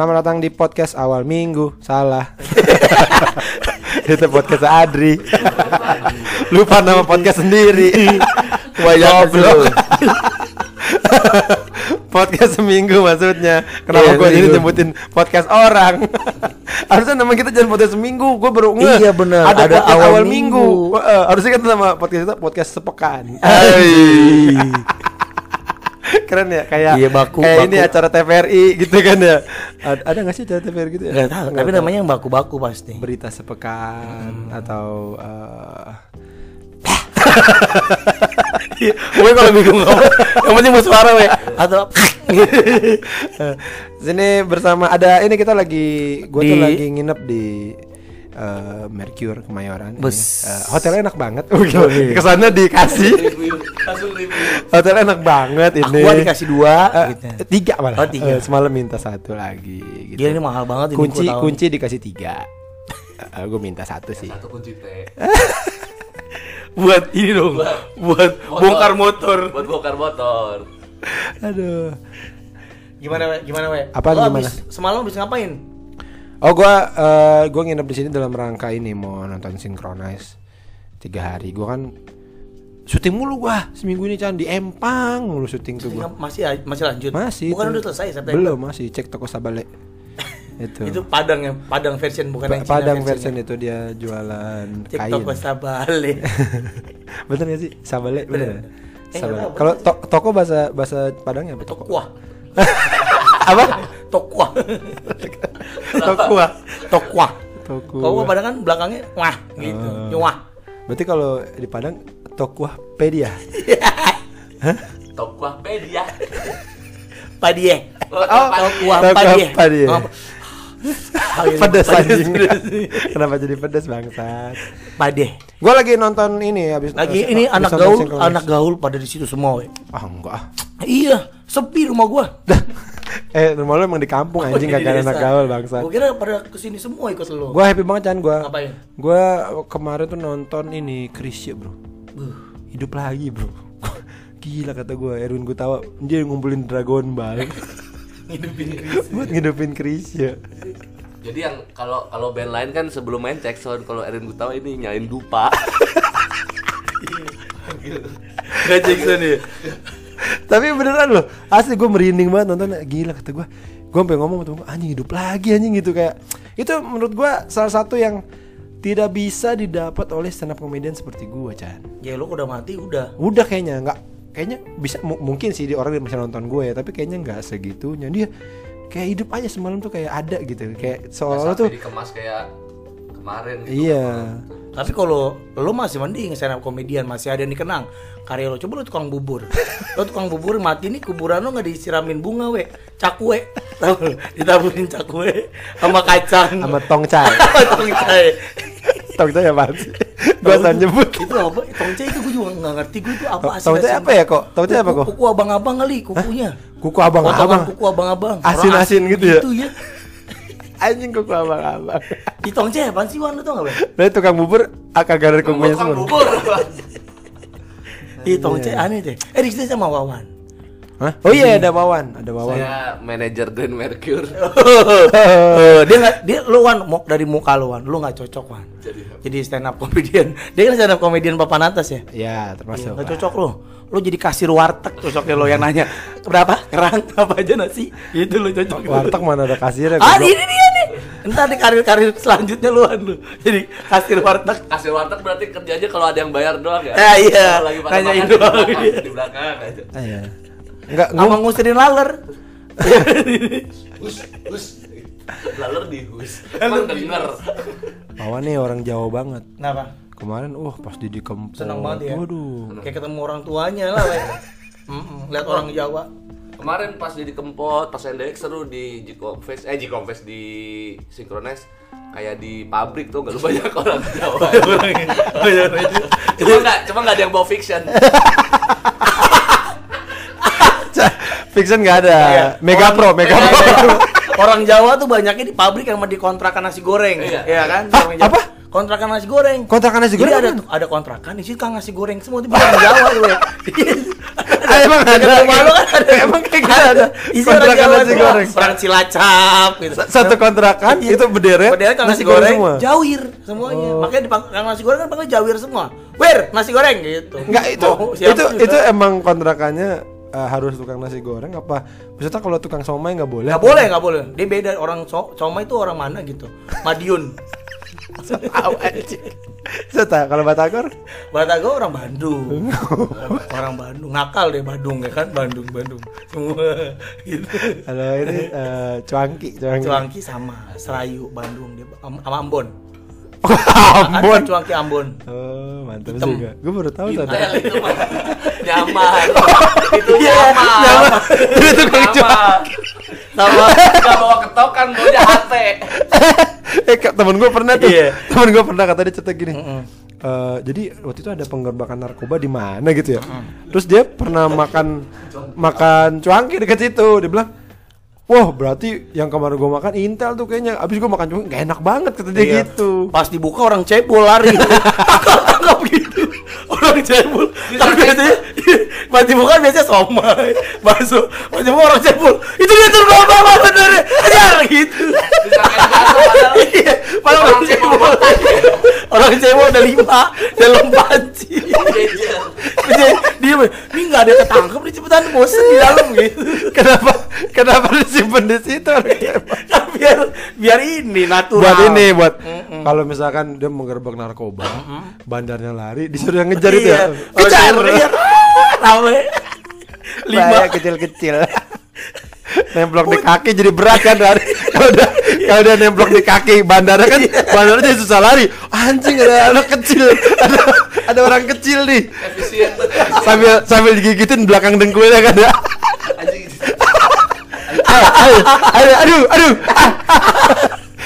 Selamat datang di podcast awal minggu. Salah. Itu podcast Adri. Lupa nama podcast sendiri. Banyak lu. podcast seminggu maksudnya. Kenapa Iya, gue jadi nyebutin podcast orang? Harusnya nama kita jangan podcast seminggu. Gue baru nge. Iya, bener. Ada, Ada awal awal minggu. minggu. Eh, harusnya kan nama podcast kita podcast sepekan. Keren ya kayak Iya, baku, kayak ini baku. acara TVRI gitu kan ya. Ada, ada gak sih acara TVRI gitu ya? Nggak tahu, tapi tahu. namanya yang baku-baku pasti. berita sepekan atau eh, Gue kalau bingung ngomong, yang penting suara we. Atau sini bersama ada ini kita lagi gue tuh lagi nginep di eh, Mercure Kemayoran. Bus. Ini. Eh, hotelnya enak banget. Oh, gila. Ke sana dikasih. hotelnya enak banget ini. Aqua dikasih dua, Eh, gitu. tiga malah. Oh, tiga. Eh, semalam minta satu lagi. Gitu. Gila ini mahal banget ini kunci tahu. kunci dikasih tiga. gue minta satu sih. Satu kunci teh. buat ini dong, buat Motor. bongkar motor. Buat bongkar motor. Aduh. Gimana we? Gimana we? Apaan Lo gimana? abis- semalam habis ngapain? Oh gua eh, gua nginep di sini dalam rangka ini mau nonton Synchronize tiga hari. Gua kan syuting mulu gua seminggu ini Chan di Empang mulu syuting tuh gua. Masih masih lanjut. Masih. Bukan itu. udah selesai September. Belum masih cek toko Sabale. itu. Itu Padang ya, Padang version bukan Pa- yang Cina Padang version itu dia jualan Cek kain. toko Sabale. bener gak sih? Sabale bener. Bener. Eh, Sabale. Kalau to- toko bahasa bahasa Padangnya apa toko? Tokuah. apa? Tokuah. toko. Tokuah. Toko. Kalau Padang kan belakangnya wah gitu. Oh. Wah. Berarti kalau di Padang Tokuahpedia. Tokopedia. Padie. Oh, Tokuah Padie. Padie. Oh, Pedes, anjing. pedes. Kenapa jadi pedas bangsat? Padie. Gua lagi nonton ini habis Lagi ini habis anak gaul, anak gaul pada di situ semua, we. Ah enggak ah. Iya, sepi rumah gua. Eh rumah lu emang di kampung anjing Di gak ada anak gaul bangsat. Gua kira pada ke sini semua ikut lu. Gua happy banget kan gua. Ngapain? Gua kemarin tuh nonton ini Krisya, Bro. Hidup lagi, Bro. Gila kata gua Erwin Gutawa dia ngumpulin Dragon Ball Hidupin Chris. buat ngidupin Krisya. Jadi yang kalau kalau band lain kan sebelum main cek sound kalau Erin Gutawa ini nyalain dupa. Gak Jackson ya. Tapi beneran loh, asli gue merinding banget nonton gila kata gue. Gue sampai ngomong sama gue, anjing hidup lagi anjing gitu kayak. Itu menurut gue salah satu yang tidak bisa didapat oleh stand up comedian seperti gue, Chan. Ya lu udah mati udah. Udah kayaknya nggak kayaknya bisa mu- mungkin sih di orang yang masih nonton gue ya, tapi kayaknya nggak segitunya dia kayak hidup aja semalam tuh kayak ada gitu, kayak seolah-olah tuh dikemas kayak kemarin gitu. iya. Tapi kalau lu masih mending stand up komedian masih ada yang dikenang. Karya lu coba lu tukang bubur. lu tukang bubur mati nih kuburan lu nggak disiramin bunga we, cakwe. Tahu? Ditaburin cakwe sama kacang. Sama tongcai. tongcai. tongcai apa sih? Gue asal nyebut. itu apa? Tongcai itu gue juga nggak ngerti gue itu apa asli. Tongcai apa ya kok? Tongcai apa kok? Kuku abang-abang kali kukunya. Kuku abang-abang. Kuku abang-abang. Asin-asin gitu ya? Gitu ya. Anjing kuku abang-abang. Di tongcai apaan sih Wan lu tau gak Bang? Dari tukang bubur akak gara kukunya Tukang semua. bubur. Di tongcai aneh deh. Eh di sini sama Wawan. Hah? Oh iya ada Wawan, ada Wawan. Saya manajer Grand Mercure. Eh, dia nggak dia lu Wan mau dari muka lu Wan, lu nggak cocok Wan. Jadi Jadi stand up comedian. Dia kan stand up comedian papan atas ya. Ya termasuk. Nggak cocok lu. Lu jadi kasir warteg cocoknya lo yang nanya berapa kerang apa aja nasi itu lu cocok. Warteg mana ada kasirnya? Ah ini dia nih. Entar di karir-karir selanjutnya lu Wan lu. Jadi kasir warteg. kasih warteg berarti kerjanya kalau ada yang bayar doang ya? Eh, iya. Lagi pada Nanyain makan di doang. belakang, di belakang aja. Ah, iya. Enggak, ngomong. ngusirin laler. Hus, hus. Laler di hus. Emang denger. Wawan nih orang Jawa banget. Kenapa? Kemarin, wah pas di di Kempot. Senang banget ya. Waduh. Kayak ketemu orang tuanya lah, lihat orang Jawa. Kemarin pas jadi kempot, pas NDX seru di Jikomfest, eh Jikomfest di Synchronize kayak di pabrik tuh gak lu banyak orang Jawa. cuma nggak, cuma nggak ada yang bawa fiction. Fiction nggak ada. Iya. Mega Pro, Mega Iya, Pro. iya. Orang Jawa tuh banyaknya di pabrik yang mau dikontrakan nasi goreng, Iya. Iya kan? Apa? Kontrakan nasi goreng. Kontrakan nasi Jadi goreng ada apaan? ada kontrakan di situ kang nasi goreng semua itu orang Jawa tuh. emang ada. Dekat rumah lu kan ada. Emang kayak gitu ada. Isi orang Kontrakan nasi semua. goreng. Orang Cilacap gitu. Sa- Satu kontrakan Iya. itu berderet, Berderet kalau nasi, goreng, jawir semuanya. Makanya dipanggil yang nasi goreng kan panggil jawir semua. Wir, nasi goreng gitu. Enggak itu itu juga. itu emang kontrakannya eh, harus tukang nasi goreng apa? Maksudnya kalau tukang somai nggak boleh? Nggak boleh, nggak boleh. Dia beda orang so Soma itu orang mana gitu. Madiun. Tahu. Saya kalau Batagor Batago orang Bandung. orang Bandung. Ngakal deh Bandung ya kan Bandung, Bandung. Semua gitu. kalau ini eh, cuangki, cuangki. Cuangki sama Serayu Bandung dia Am- sama Ambon. Ambon. Ada Cuangki Ambon. Oh, mantap Hitam. juga. Gue baru tahu tadi. itu mah nyaman. itu Iya, nyaman. nyaman. Itu tukang Nyaman. Sama Enggak bawa ketokan, bawanya HT. eh temen gue pernah tuh. Iya. Temen gue pernah kata dia cerita gini. "Eh, jadi waktu itu ada penggerbakan narkoba di mana gitu ya. Terus dia pernah makan makan cuangki dekat situ. Dia bilang, Wah berarti yang kemarin gue makan Intel tuh kayaknya Abis gue makan cuangki gak enak banget kata dia Iya. gitu Pas dibuka orang cebol lari. Orang cebol. Tapi biasanya pas dibuka biasanya somai, bakso. Pas dibuka orang cebol. Itu dia tuh bawa bawa bener. Ajar gitu. Iya, orang cebol. Orang cebol ada lima dalam panci. Jejer. Dia dia ini nggak ada ketangkep nih cepetan bosen di dalam gitu. Kenapa Kenapa disimpan di situ Kan biar biar ini natural. Buat ini buat Kalau misalkan dia menggerbek narkoba Bandarnya lari Disuruh yang ngejar itu ya Iya. Kejar iya. Rame. Lima. Kecil-kecil Nemplok di kaki jadi berat kan lari Kalau udah kalau dia nemplok di kaki bandarnya kan bandarnya jadi susah lari Anjing ada anak kecil Ada ada orang kecil nih Efisien. Sambil sambil digigitin belakang dengkulnya kan ya Anjing. aduh, aduh, aduh, aduh.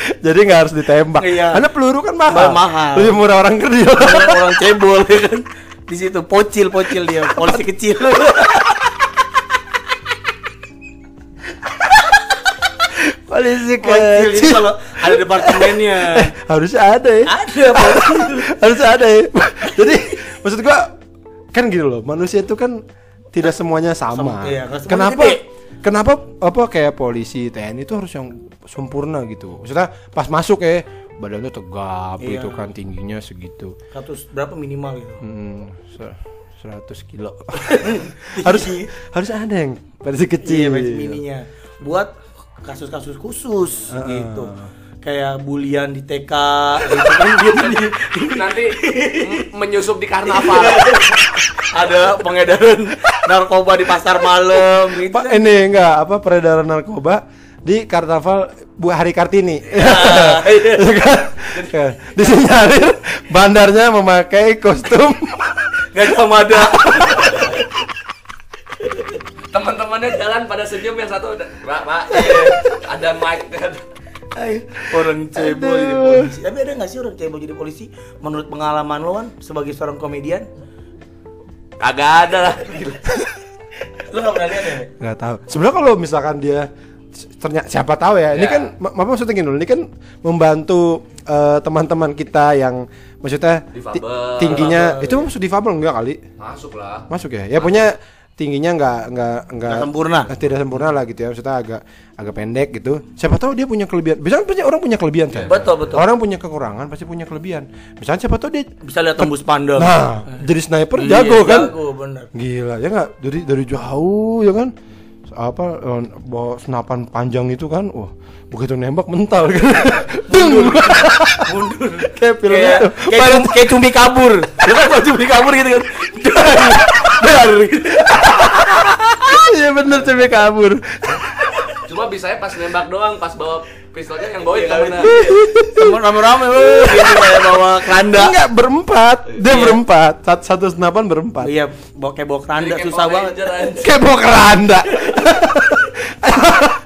Jadi nggak harus ditembak. Iya. Karena peluru kan mahal. Mahal. Lebih murah orang kerdil. orang, orang cebol ya kan di situ pocil pocil dia polisi kecil Polisi ini kecil. kalau ada departemennya Harusnya ada ya. ada polisi Harusnya ada ya. Jadi maksud gua kan gini loh, manusia itu kan tidak semuanya sama. Sama, iya, kenapa? Kenapa apa kayak polisi TNI itu harus yang sempurna gitu. Maksudnya pas masuk ya badannya tegap Iya. gitu kan tingginya segitu. 100 berapa minimal gitu Hmm, se- 100 kilo. harus harus ada yang versi kecil. iya versi mininya buat kasus-kasus khusus gitu kayak bulian di TK gitu kan gitu Nanti menyusup di karnaval. ada pengedaran narkoba di pasar malam gitu Pak ini enggak apa peredaran narkoba di karnaval Bu Hari Kartini. iya. Ya kan? Ya. Disinyalir bandarnya memakai kostum Gajah Mada Teman-temannya jalan pada senyum yang satu udah, Pak, Pak, ada mic. Orang cebol jadi polisi. Tapi ada nggak sih orang cebol jadi polisi? Menurut pengalaman lo kan sebagai seorang komedian, Kagak ada lah. lo nggak pernah lihat ya? nggak tahu. Sebenarnya kalau misalkan dia ternyata siapa tahu ya. Ini Ya. kan ma- apa maksudnya gini loh. Ini kan membantu eh, teman-teman kita yang maksudnya ti- Difabel. tingginya itu maksud difabel enggak kali? Masuk lah. Masuk ya? Ya punya tingginya nggak nggak nggak sempurna. tidak sempurna lah gitu ya maksudnya agak agak pendek gitu siapa tahu dia punya kelebihan misalnya pasti orang punya kelebihan kan Betul, betul. orang punya kekurangan pasti punya kelebihan misalnya siapa tahu dia Bisa lihat tembus pandang. nah jadi sniper Iya, jago kan Jago bener. gila ya nggak dari dari jauh ya kan apa eh, bawa senapan panjang itu kan wah begitu nembak mental kan mundur Mundur. kayak film Kayak itu kayak, cum- kayak cumi kabur. Lo kan cumi kabur gitu kan. Dar. Iya bener cewek kabur Cuma bisanya pas nembak doang, pas bawa pistolnya yang Iya, temennya. Temen rame-rame weh, gitu kayak bawa keranda. enggak berempat dia Iya. berempat satu, satu senapan berempat Iya, bawa kayak bawa keranda susah banget. Kayak bawa keranda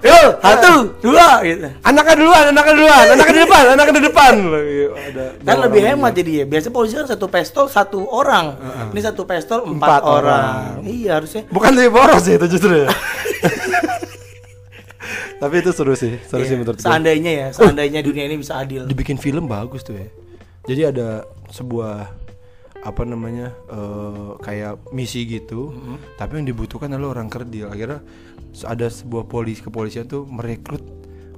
Yo, satu, dua gitu. anaknya duluan anaknya duluan anaknya di depan anaknya di depan ada Kan dua lebih orang hemat jadi ya. Biasa polisi kan satu pistol satu orang. Ini satu pistol empat, Empat orang. orang. Iya harusnya. bukan lebih boros sih itu justru ya tapi itu seru sih seru sih Iya, menurut gue Seandainya ya, seandainya dunia ini bisa adil. dibikin film bagus tuh ya. Jadi ada sebuah apa namanya eh, kayak misi gitu tapi yang dibutuhkan adalah orang kerdil. Akhirnya ada sebuah polisi kepolisian tuh merekrut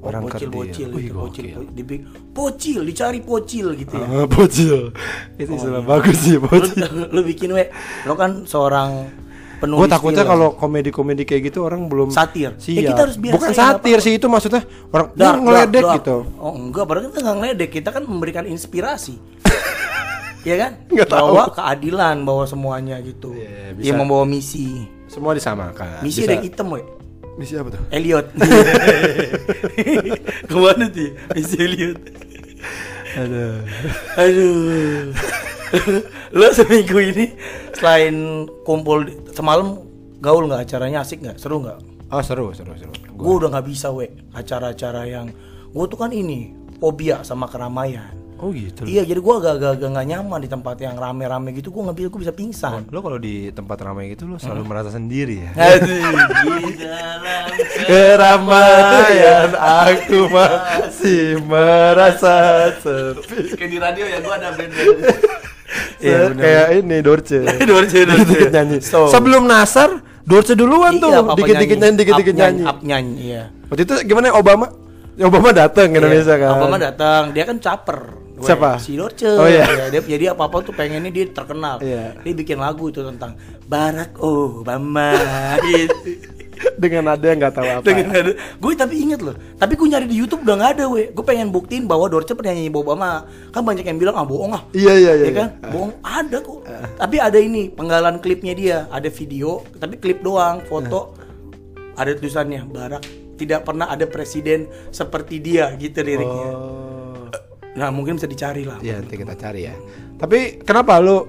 orang bocil kerdil. bocil Wih, bocil dibi- pocil dicari pocil gitu ya. Ah, bocil itu istilah bagus sih lu, bocil lu bikin we lo kan seorang gue penulis takutnya film. kalau komedi-komedi kayak gitu orang belum Satir. Ya, siap. kita harus biasain, bukan satir sih itu maksudnya orang Dark, ngeledek dark, gitu. Oh enggak, padahal kita nggak ngeledek, kita kan memberikan inspirasi. Iya kan? Nggak tahu. Bawa keadilan, bawa semuanya gitu. Iya, bisa. Yang membawa misi. semua disamakan Misi Bisa- ada yang hitam, we. misi apa tuh Elliot. Ke mana tuh? Misi Elliot. Aduh. Aduh. Lo seminggu ini selain kumpul semalam gaul nggak? Acaranya asik nggak? Seru nggak? oh seru seru seru. Gua- Gue udah nggak bisa we. Acara-acara yang gue tuh kan ini fobia sama keramaian. oh gitu. Iya jadi gue agak-agak nggak nyaman di tempat yang rame-rame gitu. Gue nggak bisa gue bisa pingsan. lo kalau di tempat ramai gitu lo selalu merasa sendiri ya? Aduh. Di dalam keramaian aku masih merasa sepi. Kayak di radio ya gua ada band Se- kayak ini Dorce Dorce, Dorce. dikit-dikit nyanyi So. sebelum Nasar Dorce duluan tuh Iya, apa-apa dikit-dikit nyanyi dikit-dikit nyanyi up nyanyi, iya. waktu itu gimana Obama Obama datang ke Indonesia Iya, kan Obama datang, dia kan caper. Weh, Siapa? Si Dorce. Oh, iya. Ya, dia, jadi apa-apa tuh pengennya dia terkenal. Iya. Dia bikin lagu itu tentang Barack Obama gitu. Dengan ada yang nggak tahu apa Dengan ada, gue tapi inget loh. Tapi gue nyari di YouTube udah nggak ada, weh. Gue pengen buktiin bahwa Dorce pernah nyanyi Obama. Kan banyak yang bilang ah bohong ah. iya iya iya Ya kan? Bohong ada kok. Tapi ada ini penggalan klipnya dia, ada video, tapi klip doang, foto. Ada tulisannya Barak tidak pernah ada presiden seperti dia gitu liriknya. oh Nah, mungkin bisa dicari lah. Iya nanti kita cari ya. Tapi kenapa lu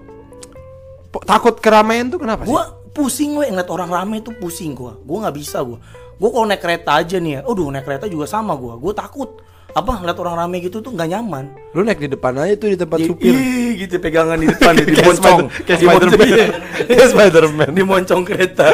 po- takut keramaian tuh kenapa sih? Gua pusing we ngeliat orang rame tuh pusing gua. Gua nggak bisa gua. Gua kalau naik kereta aja nih ya. Aduh, naik kereta juga sama gua. Gua takut. Apa ngeliat orang rame gitu tuh nggak nyaman. Lu naik di depan aja tuh di tempat supir. ih, gitu pegangan di depan di moncong. Kayak Di moncong, Spider-Man. Kayak Spider-Man. Di moncong kereta.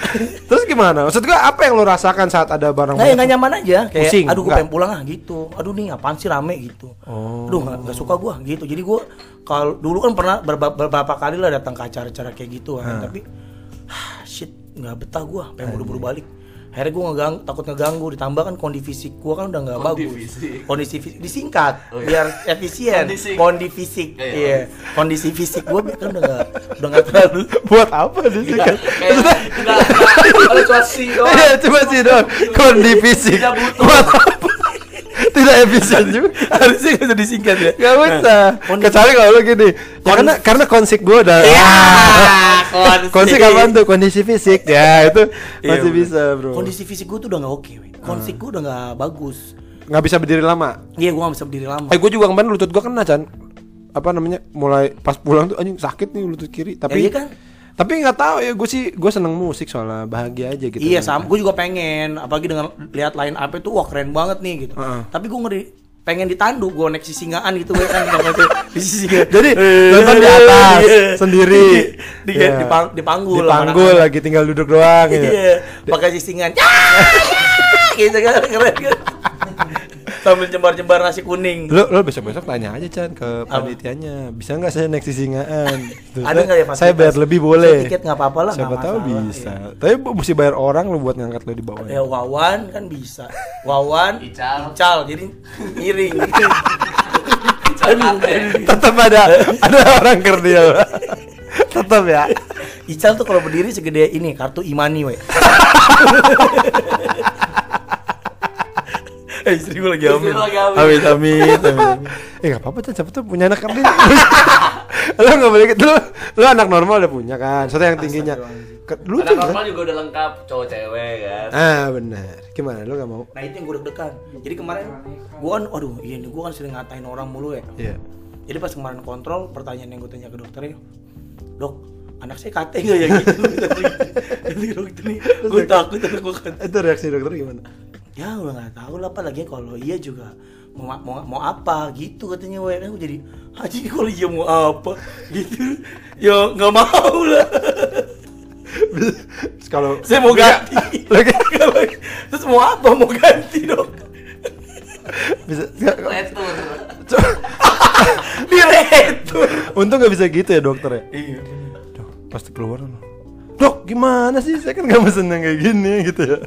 Terus gimana? Maksud gua apa yang lu rasakan saat ada barang Nah, ya nggak nyaman aja. Kayak, Pusing, aduh gue pengen pulang ah gitu. Aduh nih apaan sih rame gitu. Oh. Aduh nggak suka gua gitu. Jadi gua kalau dulu kan pernah berba- beberapa kali lah datang ke acara-acara kayak gitu kan. Tapi ah, shit nggak betah gua. Pengen buru-buru balik. Akhirnya gue ngegang, takut ngeganggu, ditambah kan kondisi fisik gue kan udah nggak bagus. Kondisi. Kondisi fisik disingkat Oh, iya. biar efisien. Kondisi. Kondi fisik, Iya, iya, iya. Kondisi fisik gue kan udah nggak udah nggak terlalu. buat apa di sini kayak enggak kalau cuma sih doang Iya, cuma sih dong. Kondi fisik. Buat apa? Tidak efisien juga. Harusnya nggak usah disingkat ya. Gak usah. Kondisi- Kecuali kalau gini. Ya karena karena konsep gua udah. Iya, Konsep kapan tuh kondisi fisik ya itu Iya, masih bisa bro. Kondisi fisik gue tuh udah nggak oke, weh. Kondisi gue udah nggak bagus. nggak bisa berdiri lama. Iya, gue nggak bisa berdiri lama. Eh gue juga kemarin lutut gue kena Chan Apa namanya Mulai pas pulang tuh anjing sakit nih lutut kiri Tapi Ya, iya kan? Tapi nggak tahu ya gue sih Gue seneng musik soalnya Bahagia aja gitu Iya, sama. Gue juga pengen. Apalagi dengan lihat line up itu, wah keren banget nih gitu. Heeh. Tapi gue ngeri pengen ditandu gue naik sisingaan gitu gue kan sama itu di sisingaan Jadi nonton di atas Iya. Sendiri di, Iya. di, pang- Di panggul anak-anak. lagi tinggal duduk doang gitu. iya pakai sisingan Ya! gitu kan keren kan sambil jembar-jembar nasi kuning. Lo, lo besok-besok tanya aja Chan ke panitianya. Bisa nggak saya naik sisingaan? Ada nggak ya Saya fasilitas? bayar lebih boleh. Tiket nggak apa-apa lah, Siapa tahu bisa. Tapi mesti bayar orang lo buat ngangkat lo di bawah. Ya Wawan kan bisa. Wawan Ical. Ical jadi miring. Tetap ada Ada orang kerdil. Tetap ya. Ical tuh kalau berdiri segede ini kartu imani we. eh istri gue lagi hamil. Lagi hamil. Amit amit amit. Eh nggak apa-apa siapa tuh punya anak kerdil. lo nggak boleh gitu. Lo, lo anak normal udah punya kan. Soalnya yang tingginya. Ke- Lu anak tuh. normal juga udah lengkap cowok cewek kan Ah benar. Gimana lo nggak mau? Nah itu yang gue deg-degan. Jadi kemarin gue kan, aduh iya nih gue kan sering ngatain orang mulu ya. Iya. Jadi pas kemarin kontrol pertanyaan yang gue tanya ke dokternya, dok anak saya kate nggak ya gitu? Jadi dokter nih, gue takut anak gue kate. Itu reaksi dokter gimana? Ya gue nggak tahu lah apalagi kalau iya juga mau mau mau apa gitu katanya kan gue jadi haji kalau iya mau apa? Gitu. Ya nggak mau lah. Kalau saya mau ganti. Lagi. Terus mau apa? Mau ganti dok bisa. Letur direktur Untung nggak bisa gitu ya dokter ya. Iya. Duh, pasti keluar loh. Dok, gimana sih? Saya kan gak mesen yang kayak gini gitu ya.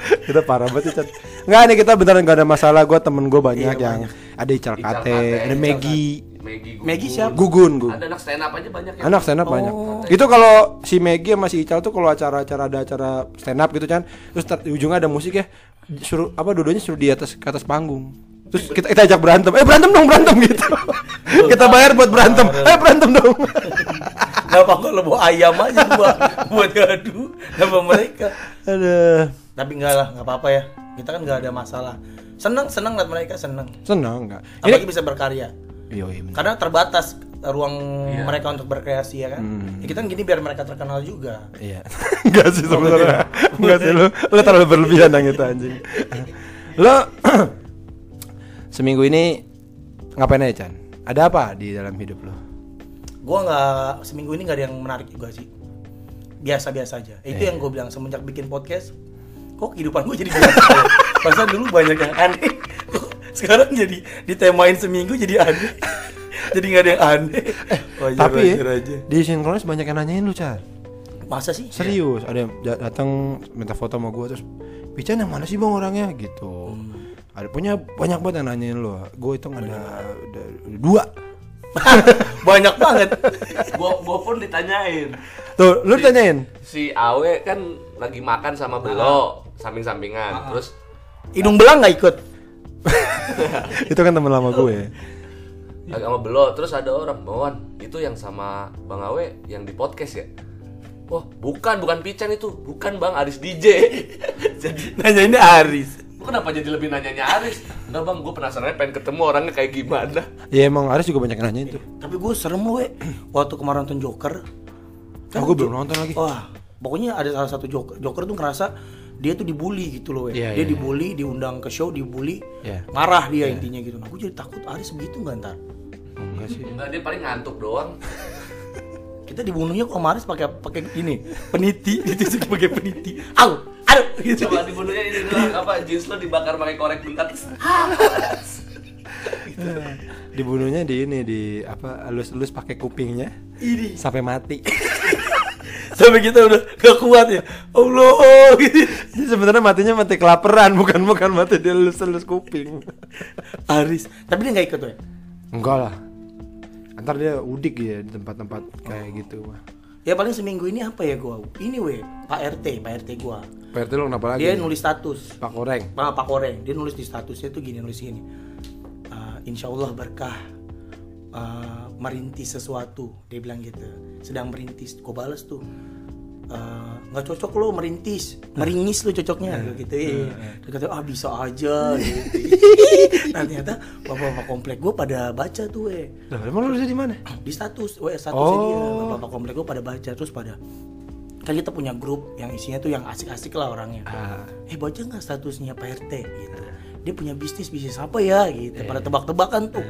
kita parah banget ya, Chan. Nggak nih kita beneran gak ada masalah. Gue temen gue banyak Iya, yang ada Ical Kate, ada Maggie, Maggie Gugun. Maggie siapa? Gugun, Gugun. Ada anak stand up aja banyak ya. Anak stand up Oh. banyak. Itu kalau si Maggie sama si Ical tuh kalau acara-acara ada acara stand up gitu kan, terus di ujungnya ada musik ya, suruh apa dua-duanya suruh di atas ke atas panggung. Terus kita, kita ajak berantem, eh berantem dong berantem gitu. kita bayar buat berantem, eh berantem dong. Gak apa kalau bawa ayam aja gua buat ngadu sama mereka. Aduh, Tapi enggak lah, nggak apa-apa ya. Kita kan nggak ada masalah. Seneng, seneng liat mereka seneng. senang nggak? Apalagi bisa berkarya. Iya, iya, bener. Karena terbatas ruang Iya. mereka untuk berkreasi ya kan. Ya, kita kan gini biar mereka terkenal juga. Iya. Enggak sih sebenarnya. Enggak sih lu. Lu terlalu berlebihan yang itu anjing. Lo seminggu ini ngapain aja, Chan? Ada apa di dalam hidup lo? Gua nggak seminggu ini nggak ada yang menarik juga sih. Biasa-biasa aja. Itu yang gue bilang semenjak bikin podcast, kok kehidupan gue jadi biasa. ya? Masa dulu banyak yang aneh. Kok sekarang jadi ditemain seminggu jadi aneh. jadi nggak ada yang aneh. Wajar, Tapi ya, wajar aja. di sinkronis banyak yang nanyain lu, Chan. Masa sih? Serius, ada yang da- datang minta foto sama gua terus Pican yang mana sih bang orangnya gitu. Ada punya banyak banget yang nanyain lu. Gue itu ada, ada dua. banyak banget. Gua gua pun ditanyain. Tuh, lu ditanyain. Si Awe kan lagi makan sama Belo samping-sampingan. Terus Hidung belang nggak ikut? itu kan teman lama gue. lagi sama Belo, terus ada orang, "Bawan, itu yang sama Bang Awe yang di podcast ya?" Wah, bukan, bukan Pican itu. Bukan Bang Aris DJ. jadi Nanya ini Aris. Kenapa jadi lebih nanyanya Aris? Enggak bang, gue penasaran pengen ketemu orangnya kayak gimana Ya emang Aris juga banyak yang nanyain tuh. Tapi gue serem loh, we. Waktu kemarin nonton Joker. Oh, gue belum nonton lagi. Wah, pokoknya ada salah satu Joker. Joker tuh ngerasa dia tuh dibully gitu loh, we. Iya, dia iya, dibully, diundang ke show, dibully. Iya. Marah dia intinya gitu. Nah, gue jadi takut Aris begitu nggak ntar. Enggak sih. Enggak, dia paling ngantuk doang Kita dibunuhnya kok sama Aris pakai pakai ini, peniti, ditusuk pakai peniti. Au, aduh, gitu. Coba dibunuhnya ini doang, apa, jeans lo dibakar pakai korek bentar Dibunuhnya di ini di apa elus-elus pakai kupingnya Ini. sampai mati. Sampai kita udah gak kuat ya. Allah, gitu. Jadi sebenarnya matinya mati kelaparan bukan bukan mati dia elus-elus kuping. Aris, tapi dia nggak ikut, we. Enggak lah. Antar dia udik ya di tempat-tempat kayak gitu mah. Ya paling seminggu ini apa ya gua? Ini we, Pak RT, Pak RT gua. PRT lo kenapa lagi? Dia nulis status. Pak Koreng. Pak Pak Koreng, dia nulis di statusnya tuh gini, nulis gini. "Eh, insya Allah berkah eh, merintis sesuatu, dia bilang gitu. Sedang merintis, gua balas tuh. "Eh, nggak cocok lo merintis, meringis lo cocoknya gitu ya. Dia kata ah bisa aja gitu. nah, ternyata bapak-bapak komplek gue pada baca tuh eh emang lu udah di mana? di status WA statusnya dia Oh. bapak komplek gue pada baca terus pada kan kita punya grup yang isinya tuh yang asik-asik lah orangnya Ah. eh baca nggak statusnya Pak RT gitu dia punya bisnis bisnis apa ya gitu pada tebak-tebakan tuh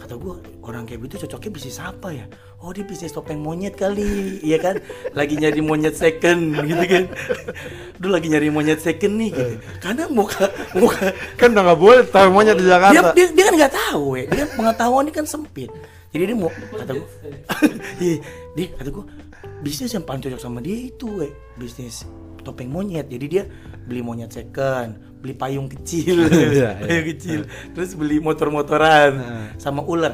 kata gue orang kayak gitu cocoknya bisnis apa ya? Oh dia bisnis topeng monyet kali iya kan? Lagi nyari monyet second gitu kan? Dulu lagi nyari monyet second nih gitu. Karena muka muka Kan udah nggak boleh tahu monyet di dia, Jakarta. dia, dia kan nggak tahu ya. Dia pengetahuan dia kan sempit. Jadi dia mau kata gue iya dia kata gue bisnis yang paling cocok sama dia itu we bisnis topeng monyet. Jadi dia beli monyet second beli payung kecil. Iya, iya. payung kecil. Terus beli motor-motoran sama ular.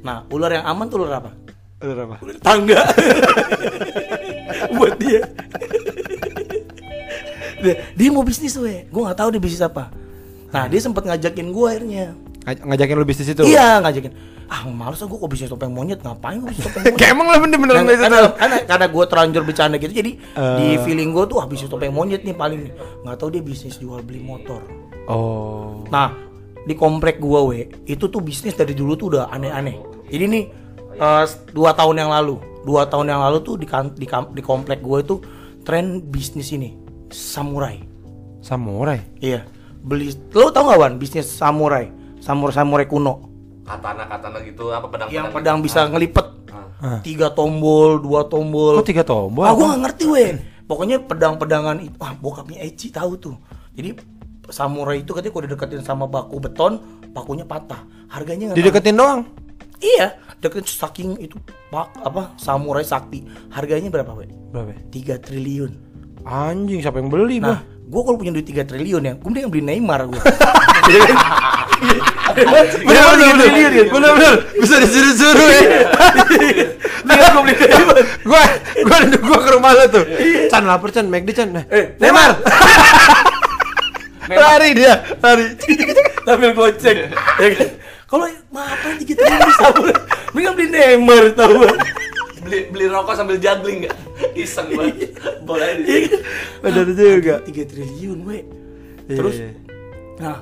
Nah ular yang aman tuh ular apa? Udah apa? ular tangga. Buat dia. Dia, dia mau bisnis we. Gue nggak tahu dia bisnis apa. Nah dia sempat ngajakin gue akhirnya Ngaj- Ngajakin lu bisnis itu? Iya ngajakin. Ah males gue kok bisnis topeng monyet ngapain gue bisnis topeng monyet? Kayak emang lu bener-bener bisnis karena, itu? karena, karena gue terlanjur bercanda gitu jadi Eh. di feeling gue tuh ah bisnis topeng monyet nih paling nggak tahu dia bisnis jual beli motor. Oh. Nah di komplek gue we itu tuh bisnis dari dulu tuh udah aneh-aneh. Jadi nih eh, dua tahun yang lalu, dua tahun yang lalu tuh di kan- di, di komplek gue tuh tren bisnis ini samurai. Samurai. Iya beli lo tau gak wan bisnis samurai samurai samurai kuno Katana-katana gitu, apa pedang-pedang yang gitu. pedang bisa ngelipet Ah. tiga tombol dua tombol Kok tiga tombol? ah gue gak ngerti weh pokoknya pedang-pedangan itu ah bokapnya Eci tahu tuh jadi samurai itu katanya kalau dideketin sama baku beton bakunya patah harganya nggak tahu. Dideketin doang. Iya, deket saking itu pak apa samurai sakti. Harganya berapa, we? Berapa? 3 triliun. Anjing, siapa yang beli Nah, gua? gue kalau punya duit 3 triliun ya, gue mending beli Neymar gue. Bener bener bener, bener bener, bisa disuruh-suruh ya. Lihat gua beli Gua gua gua ke rumah lu tuh. Chan lapar Chan, McD Chan. Nah, Neymar. Lari dia, lari. Sambil gocek. Ya kan? Kalau apa aja gitu bisa. Mending beli Neymar tau beli beli rokok sambil juggling nggak iseng banget bola ini Bener juga. 3 triliun, we. Iya, Terus iya. Nah,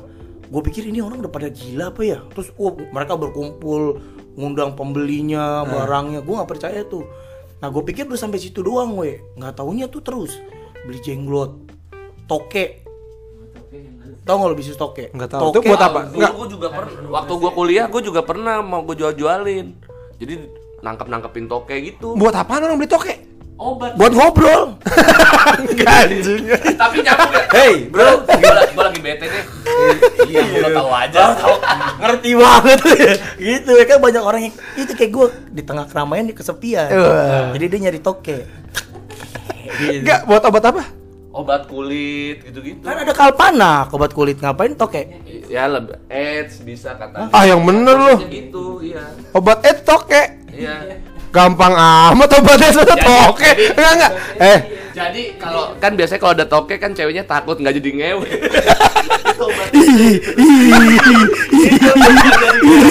gue pikir ini orang udah pada gila apa ya? Terus, oh mereka berkumpul, ngundang pembelinya, barangnya. Gue nggak percaya tuh. Nah, gue pikir udah sampai situ doang, we. Nggak taunya tuh terus beli jenglot, toke. Tahu nggak lo bisnis toke? Nggak tahu. Itu buat apa? Nggak. gue juga pernah waktu gue kuliah gue juga pernah mau gue jual jualin jadi nangkep nangkepin toke gitu Buat apaan orang beli toke? Obat Buat ngobrol. Enggak anjing. tapi nyambung ya Hey, bro gue lagi, gua lagi bete nih iya gue tahu aja Ngerti banget gitu ya kan banyak orang yang itu kayak gue di tengah keramaian di kesepian. Wah. Jadi dia nyari toke. Enggak, buat obat apa? obat kulit gitu gitu Kan ada kalpana obat kulit ngapain toke? ya lebih AIDS bisa katanya Ah, yang bener lu. gitu iya Obat eh toke. iya Gampang amat obatnya sudah toke. Enggak enggak. Eh, jadi kalau kan biasanya kalau ada toke kan ceweknya takut nggak jadi ngewe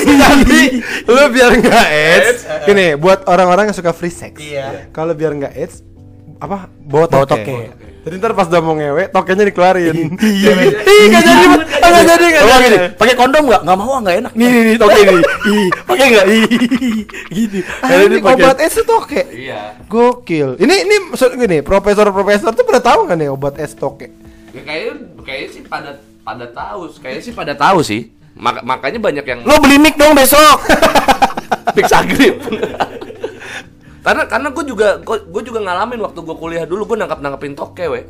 Jadi lu biar nggak AIDS, gini buat orang-orang yang suka free sex. Iya. Kalau biar nggak AIDS, apa bawa Bawa toke. toke. Jadi ntar pas udah mau ngewe, tokenya dikeluarin. Iya. Ih, nggak jadi, Mas. Ah, nggak jadi, Coba jadi. gini, pakai kondom nggak? Nggak mau, nggak enak. Nih, nih, nih, toke nih. Ih, pakai? Ih, gitu. Ah, Akhirnya ini obat AIDS itu toke. iya Gokil. Ini ini maksud gini, profesor-profesor tuh pada tahu nggak nih obat AIDS toke? ya, kayaknya kayaknya sih pada pada tahu kayaknya sih pada tahu sih Mak- makanya banyak yang Lo beli mic dong besok. Big Sagrip. karena karena gue juga gue juga ngalamin waktu gue kuliah dulu gue nangkap nangkepin toke we.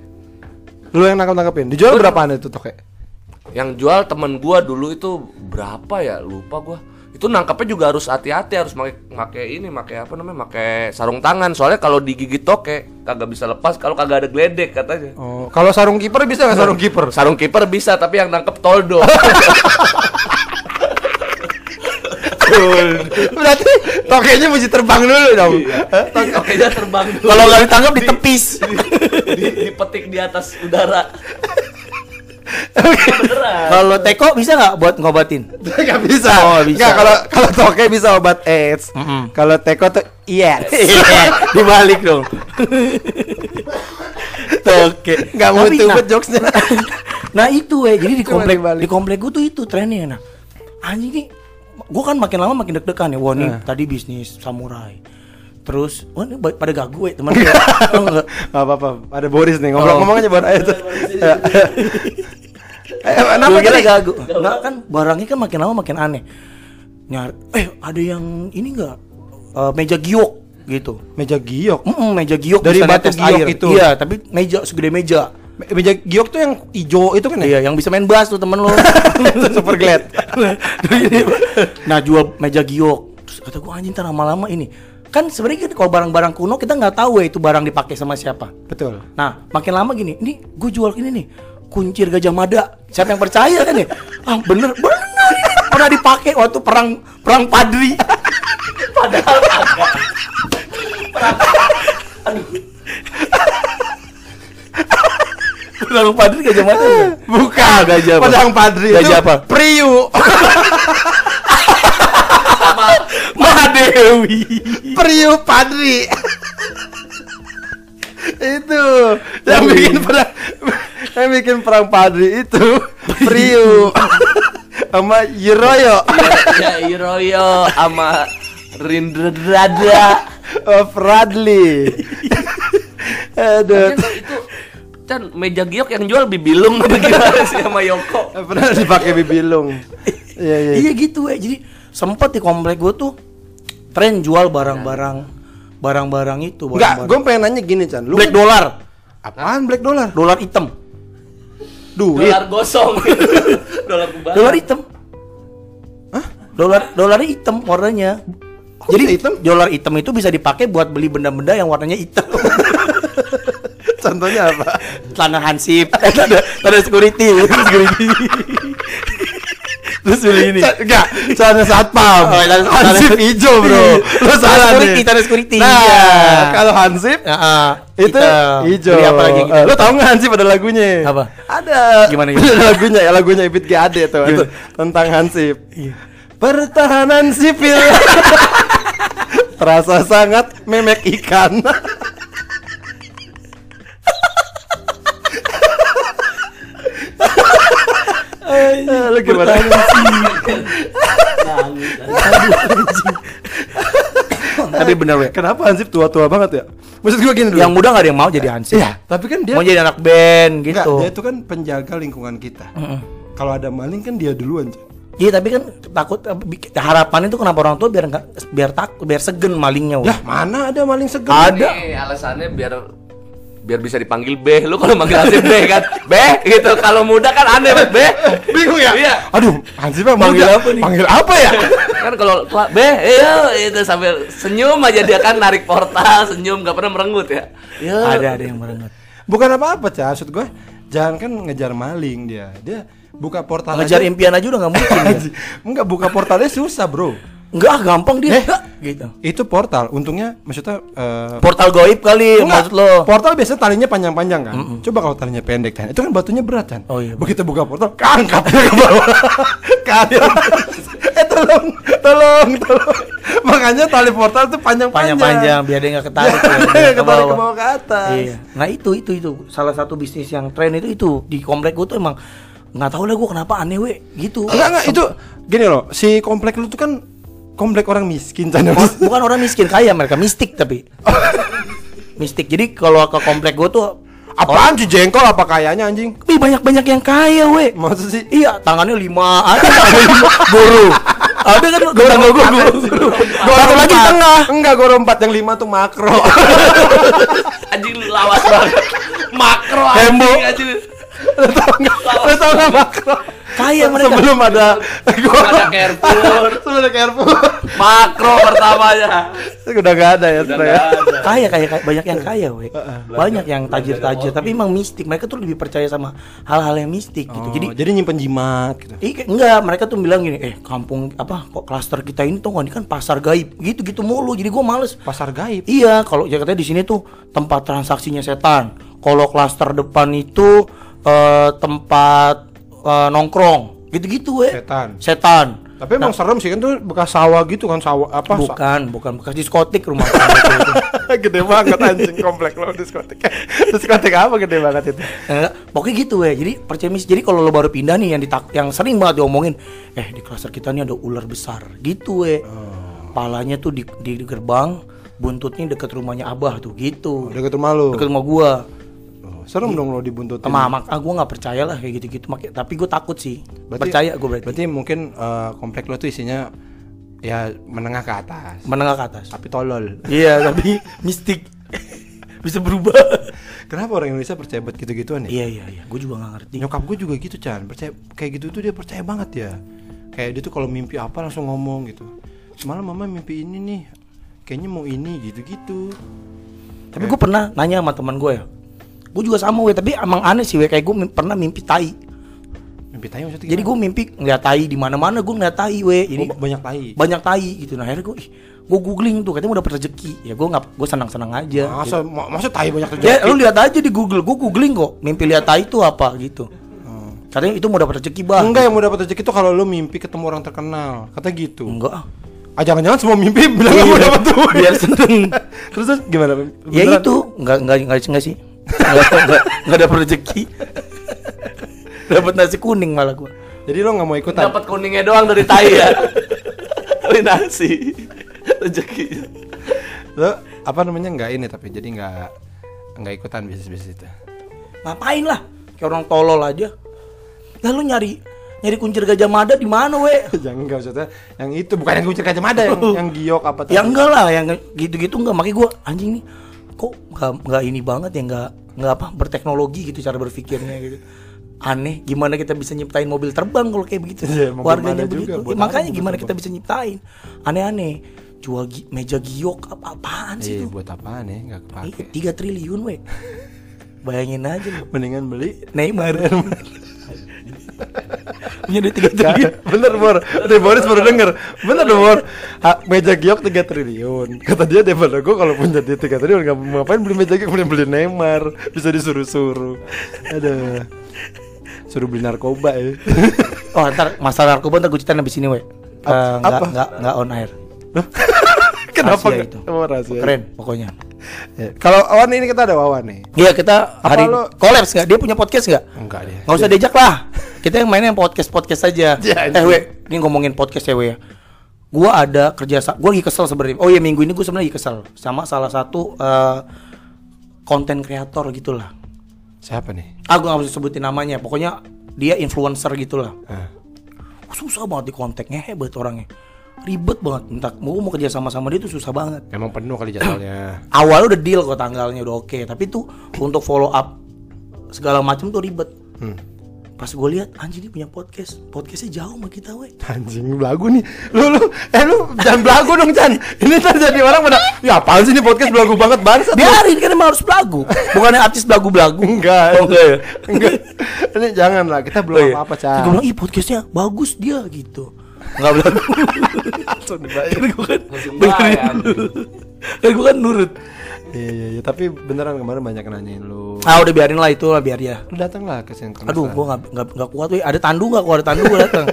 Lu yang nangkap-nangkapin. Dijual berapaan itu toke? yang jual temen gue dulu itu berapa ya? Lupa gue itu nangkapnya juga harus hati-hati harus pakai pakai ini pakai apa namanya pakai sarung tangan. Soalnya kalau digigit toke kagak bisa lepas kalau kagak ada geledek katanya. Oh, kalau sarung kiper bisa nggak? Sarung kiper? sarung kiper bisa tapi yang nangkep toldo Berarti tokenya mesti terbang dulu dong. Hah? Toke- tokenya terbang dulu. Kalau nggak ditangkap ditepis. di, dipetik di atas udara Kalau teko bisa nggak buat ngobatin? Nggak bisa. Oh, bisa. Nggak, kalau kalau toke bisa obat AIDS. Mm-mm. Kalau teko tuh yes. Iya, dibalik dong. Toke. Nggak mau tubet nah, jokesnya. Nah itu eh jadi di komplek di komplek gue tuh itu trennya nah. Anjing nih, gue kan makin lama makin deg-degan ya. Wah nih Eh. tadi bisnis samurai. Terus, wah ini pada gagu ya teman gue. Gak apa-apa. Ada Boris nih. Aja baru aja tuh. Eh, kenapa kira gagu. Enggak kan barangnya kan makin lama makin aneh. Nyar, eh ada yang ini enggak meja giok gitu. Meja giok. Mm meja giok Dari batu giok air. itu? Iya, tapi meja segede meja. Me- Meja giok tuh yang hijau itu kan ya? Iya, yang bisa main bass tuh temen lo. Super glad. nah, jual meja giok. Terus kata gua anjing ntar lama-lama ini. Kan sebenarnya kan kalau barang-barang kuno kita nggak tahu ya itu barang dipakai sama siapa. Betul. Nah, makin lama gini, ini gue jual ini nih, kuncir gajah mada. Siapa yang percaya kan ya? Ah, bener, bener. Pernah dipakai waktu perang perang Padri. padahal perang Padri gajah mada. bukan? Bukan. Gajah apa? Pedang Padri itu Gajah apa? Priu. Mahadewi. Priu Padri. itu yang bikin perang yang bikin perang Padri itu Priu sama Yiroyo ya Iroyo sama Rindra Drada oh, Bradley aduh itu Chan meja giok yang jual bibilung apa gimana sih sama Yoko pernah dipakai bibilung iya iya Iya gitu ya. Jadi sempat di komplek gue tuh tren jual barang-barang barang-barang itu. Enggak, barang-barang. gue pengen nanya gini Chan Lu black kan- dollar, Apaan black dollar? dolar hitam, Duit dolar gosong dolar kubah dolar hitam. Dolar dolarnya hitam warnanya. Kok Jadi bisa hitam? dolar hitam itu bisa dipakai buat beli benda-benda yang warnanya hitam. Contohnya apa? Celana hansip, eh, ada ada security, security. Terus beli ini. Enggak, celana satpam. Oh, celana- hansip hijau, Bro. Lo salah security, nih. celana security. Nah, Iya. kalau hansip Heeh, itu hitam. hijau. Beli apa lagi gitu? Eh, Lo tau nggak Hansip ada lagunya? Apa? Ada. Gimana? Ada lagunya ya lagunya Ibit GAD tuh itu tentang Hansip. Iya. Pertahanan sipil terasa sangat memek ikan. Eh, Lu gimana? Tapi bener weh. Kenapa Hansip tua-tua banget ya? Maksud gue gini dulu. Yang muda gak ada yang mau jadi hansip. Iya, tapi kan dia Mau jadi anak band Enggak, gitu. dia itu kan penjaga lingkungan kita. Kalau ada maling kan dia duluan. Iya tapi kan takut eh, bik- harapan itu kenapa orang tua biar nggak biar takut biar segen malingnya. weh. Yah, mana ada maling segan? Ada. Ini alasannya biar biar bisa dipanggil B. Lu kalau manggil Hansip B kan, B gitu. Kalau muda kan aneh banget, B. Bingung ya? Iya. Aduh, Hansip muda. apa nih? Panggil apa ya? kan kalau tua B, iya itu sambil senyum aja dia kan narik portal, senyum nggak pernah merenggut ya. Ya. Ada ada yang merengut. Bukan apa-apa, Cak. Maksud gue, jangan kan ngejar maling dia. Dia buka portal Ngejar aja. impian aja udah nggak mungkin. ya. Enggak, buka portalnya susah, Bro. Enggak ah, gampang dia. Eh. Gitu. Itu portal, untungnya maksudnya eh, Portal goib kali Enggak, maksud lo. Portal biasanya talinya panjang-panjang kan. Coba kalau talinya pendek kan, itu kan batunya berat kan. Oh iya. Begitu buka portal, keangkat dia ke bawah. ke atas. eh tolong, tolong, tolong. Makanya tali portal tuh panjang-panjang. Panjang-panjang biar dia nggak ketarik Biar ya, dia biar ketarik ke bawah ke atas. Iya. Nah itu itu itu salah satu bisnis yang tren itu itu di komplek gue tuh emang nggak tahu lah gue kenapa aneh we gitu. Enggak, enggak, itu gini loh, si komplek lu tuh kan komplek orang miskin Chan. Oh, bukan orang miskin kaya mereka mistik tapi. Mistik. Jadi kalau ke komplek gue tuh Apaan sih jengkol? Apa kayaknya anjing? Ih banyak banyak yang kaya we. Maksud sih? Iya tangannya lima. Ada lima. Guru. Ada kan tetangga gue guru satu lagi tengah. Enggak, goro empat. Yang lima tuh makro. Anjing lawas banget. Makro Hembo. anjing Lu tau nggak? Lu tau nggak makro? Kaya mereka. Sebelum ada Sebelum ada Carrefour. Sebelum ada Carrefour. Makro pertamanya. Udah gak ada ya sebenarnya. kaya kaya kaya banyak yang kaya we banyak yang tajir tajir tapi emang mistik mereka tuh lebih percaya sama hal-hal yang mistik gitu jadi Oh, jadi nyimpen jimat gitu. Iya, enggak, mereka tuh bilang gini, eh kampung apa kok klaster kita ini tuh ini kan pasar gaib, gitu-gitu mulu. Jadi gua males. Pasar gaib. Iya, kalau katanya di sini tuh tempat transaksinya setan. Kalau klaster depan itu eh, tempat eh, nongkrong, gitu-gitu we. Setan. Setan. Tapi emang serem sih kan tuh bekas sawah gitu kan sawah apa? Bukan, bukan bekas diskotik rumah itu. gede banget anjing komplek lo diskotik. diskotik apa gede banget itu? Enggak, pokoknya gitu we. Jadi percaya mis. Jadi kalau lo baru pindah nih yang ditak yang sering banget diomongin, eh di klaster kita nih ada ular besar. Gitu we. Palanya tuh di, di gerbang, buntutnya deket rumahnya Abah tuh gitu. Udah ketemu lu. Deket rumah gua. Serem dong lo dibuntutin. Sama mak, ah, gua nggak percaya lah kayak gitu-gitu. Mak- Tapi gue takut sih. percaya gue berarti. Berarti mungkin eh, komplek lo tuh isinya ya menengah ke atas. Menengah ke atas. Tapi tolol. Iya, tapi mistik. Bisa berubah. Kenapa orang Indonesia percaya buat gitu-gituan ya? iya, iya, iya. Gue juga nggak ngerti. Nyokap gue juga gitu Chan percaya kayak gitu tuh dia percaya banget ya kayak dia tuh kalau mimpi apa langsung ngomong gitu semalam mama mimpi ini nih kayaknya mau ini gitu-gitu Tapi gue pernah nanya sama teman gue ya. Gue juga sama we, tapi emang aneh sih we kayak gue pernah mimpi tai. mimpi tai maksudnya Jadi gue mimpi ngeliat tai di mana-mana gue ngeliat tai we. Jadi Oh, banyak tai banyak tai gitu. Nah akhirnya gue gue googling tuh katanya mau dapet rezeki. Ya gue nggak gue senang-senang aja. masa ma- masa tai banyak gitu. Ya lu lihat aja di Google. Gue googling kok mimpi lihat tai itu apa gitu. Katanya itu mau dapat rezeki bah. enggak yang mau dapat rezeki tuh kalau lu mimpi ketemu orang terkenal kata gitu Enggak. ah. jangan-jangan semua mimpi bilang mau dapat duit Biar seneng. terus terus gimana ya Beneran? itu enggak enggak enggak, enggak sih. Enggak enggak, enggak dapat rezeki. dapat nasi kuning malah gue. jadi lo nggak mau ikutan Dapat kuningnya doang dari tai ya. Tapi nasi. Rezeki. lo apa namanya nggak ini tapi jadi nggak nggak ikutan bisnis bisnis itu Ngapain lah? Kayak orang tolol aja. Lalu nyari nyari kuncir gajah mada di mana, we? jangan nggak maksudnya yang itu bukan yang kucing kacamata ada yang yang giok apa tadi Ya enggak lah, yang gitu-gitu enggak. Makanya gua anjing nih kok enggak enggak ini banget ya enggak enggak apa berteknologi gitu cara berpikirnya gitu. aneh gimana kita bisa nyiptain mobil terbang kalau kayak begitu? Mau warganya juga, begitu. buat Ya, makanya gimana terbang? kita bisa nyiptain? Aneh-aneh. Jual gi- meja giok apa apaan sih Iya, itu? buat apaan ya? Nggak kepake. Iya, tiga triliun weh bayangin aja Mendingan beli Neymar punya duit tiga triliun. Bener Bor. Dari Boris baru denger. Bener dong Bor. Ha, Meja giok 3 triliun. Kata dia daripada gue kalau punya dia 3 triliun nggak mau ngapain beli meja giok Beli beli Neymar. Bisa disuruh-suruh. Aduh. Suruh beli narkoba ya. Oh ntar masalah narkoba ntar gue ceritain abis ini weh Eh, nggak apa? nggak nggak on air. Kenapa Rahasia itu. Oh, rahasia. keren pokoknya. Ya, Kalau Wawan ini kita ada Wawan nih. Iya kita Apa hari lo- kolaps nggak? Dia punya podcast nggak? Enggak dia. Nggak usah diajak lah. Kita yang mainnya yang podcast podcast saja. Ya, eh we ini ngomongin podcast ya we ya. Gua ada kerja gua lagi kesel sebenarnya. Oh iya minggu ini gua sebenarnya lagi kesel sama salah satu eh, konten kreator gitulah. Siapa nih? ah gua nggak bisa sebutin namanya. Pokoknya dia influencer gitulah. Ah. susah banget di kontaknya hebat orangnya ribet banget. Minta mau mau kerja sama sama dia tuh susah banget. Emang penuh kali jadwalnya. Awalnya udah deal kok tanggalnya udah oke. Tapi tuh untuk follow up segala macam tuh ribet. Hmm. pas gue lihat anjing dia punya podcast. Podcastnya jauh sama kita weh. Anjing belagu nih. Lu lu Eh lu jangan belagu dong Chan. Ini ntar jadi orang pada Ya apaan sih ini podcast belagu banget Bangsat. Lu. biarin kan emang harus belagu. Bukannya artis belagu belagu Enggak. Oh, enggak ya? Enggak. Ini jangan lah Kita belum Oh, iya. apa-apa Terus Chan. Gue bilang ih podcastnya bagus dia gitu nggak dibayar kan gue kan bayar. kan gue kan nurut Iya iya iya Tapi beneran kemarin banyak nanyain lu ah udah biarin lah itu lah biar ya Lu datang lah ke sini Aduh, gua nggak nggak nggak kuat weh. Ada tandu nggak? Kalau ada tandu gua datang.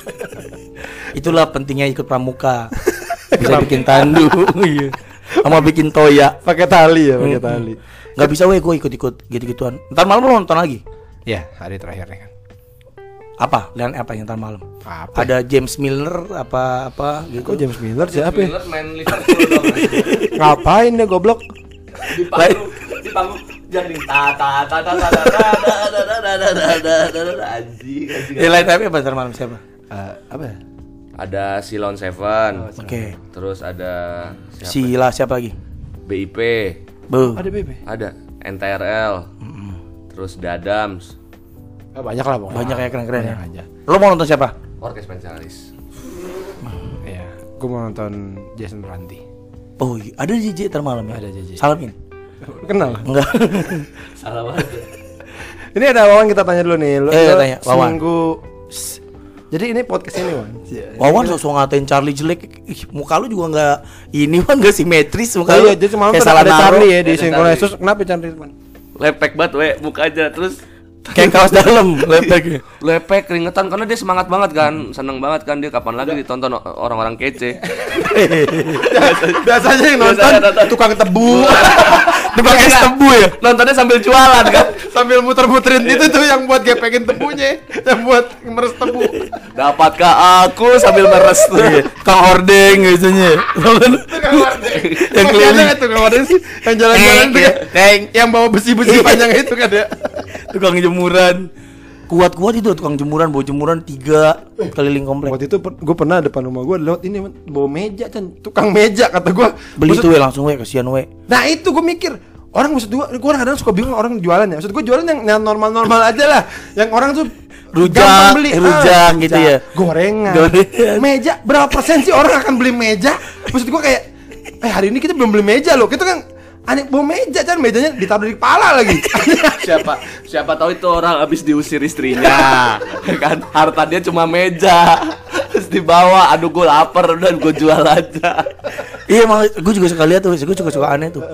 Itulah pentingnya ikut pramuka. Bisa bikin tandu, iya. Sama bikin toya. Pakai tali ya pakai tali Nggak bisa weh, gue ikut-ikut gitu-gituan. Ntar malam lu nonton lagi. Ya hari terakhirnya kan Apa? Dan apa yang ntar malam? Apa? Ada James Milner apa apa gitu. Kok James Miller siapa ya? Miller main Liverpool dong. Ngapain dia goblok di panggung di panggung jadi ta ta ta ta ta ta ta ta ta ta ta ta ta ta ta anjing anjing. Eh, lain tapi apa ntar malam siapa? Eh, Apa ya? Ada Silon Seven, Oke. terus ada siapa? Sila siapa lagi? BIP. Ada Bebe ada NTRL, terus Dadams, Ah, Banyak lah pokoknya Banyak ya keren-keren ya. Aja Lo mau nonton siapa? Orkes Pensialis. Iya Gue mau nonton Jason Ranti Oh, iya. ada JJ ntar malam ya? Ada JJ. Salamin. Kenal Enggak. Salah banget. Ini ada Wawan kita tanya dulu nih. Lu, Eh, lu tanya, Wawan. Seminggu Jadi ini podcast ini Wan. Wawan sosok ngatain Charlie jelek Ih, muka lu juga nggak ini Wan nggak simetris muka Oh lu iya, jadi semalam tuh salah ada. Charlie ya di. Terus kenapa Charlie? Man? Lepek banget we mukanya terus kayak kaos dalam lepek. Lepek keringetan karena dia semangat banget kan. Seneng banget kan dia kapan lagi ditonton orang-orang kece. Biasanya yang nonton tukang tebu. Dipakai tebu ya? nontonnya sambil jualan kan. Sambil muter-muterin itu tuh yang buat gepekin tebunya, yang buat meres tebu. dapatkah aku sambil meres tuh? Kang ordeng biasanya. Tukang ordeng. Yang keliling. tukang ordeng sih yang jalan-jalan tuh kan, yang bawa besi-besi panjang itu kan ya. tukang jemuran kuat-kuat itu tukang jemuran bawa jemuran tiga keliling komplek Waktu itu gue pernah depan rumah gue lewat ini bawa meja kan tukang meja kata gue beli itu we langsung we kasihan we Nah itu gue mikir orang maksud gue, gue kadang suka bingung orang jualan ya. Maksud gue jualan yang, normal-normal aja lah, yang orang tuh Rujak, gampang eh, rujak gitu ya. Gorengan, Gorengan. meja. Berapa persen sih orang akan beli meja? Maksud gue kayak, eh hari ini kita belum beli meja loh. Kita kan aneh bawa meja kan mejanya ditaruh di kepala lagi. siapa siapa tahu itu orang habis diusir istrinya. Kan harta dia cuma meja. Terus dibawa aduh gue lapar udah gue jual aja. Iya emang gue juga suka lihat tuh gue juga suka aneh tuh.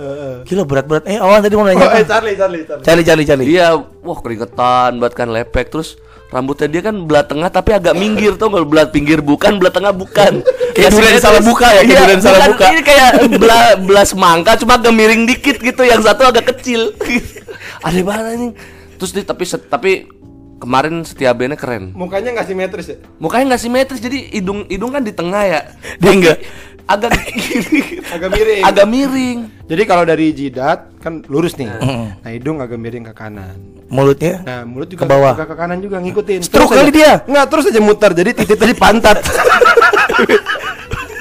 Gila berat-berat. Eh awan tadi mau nanya oh, apa? eh, Charlie, Charlie, Charlie. Charlie Charlie Charlie. Iya wah keringetan banget kan lepek. Terus rambutnya dia kan belah tengah tapi agak minggir tuh kalau belah pinggir bukan belah tengah bukan Kayak durian simetris. salah buka ya, kayak Iya, durian salah buka. ini kayak belah belah semangka cuma agak miring dikit gitu yang satu agak kecil aneh banget nih terus dia tapi set- tapi kemarin setiabene keren Mukanya nggak simetris ya? mukanya nggak simetris jadi hidung hidung kan di tengah ya Dia enggak. Agak Agak miring. agak miring Jadi kalau dari jidat kan lurus nih. Nah hidung agak miring ke kanan. mulutnya Nah mulut juga Ke bawah. ke kanan juga ngikutin. Stroke Terus kali dia. Nggak terus aja muter. Jadi titiknya di pantat.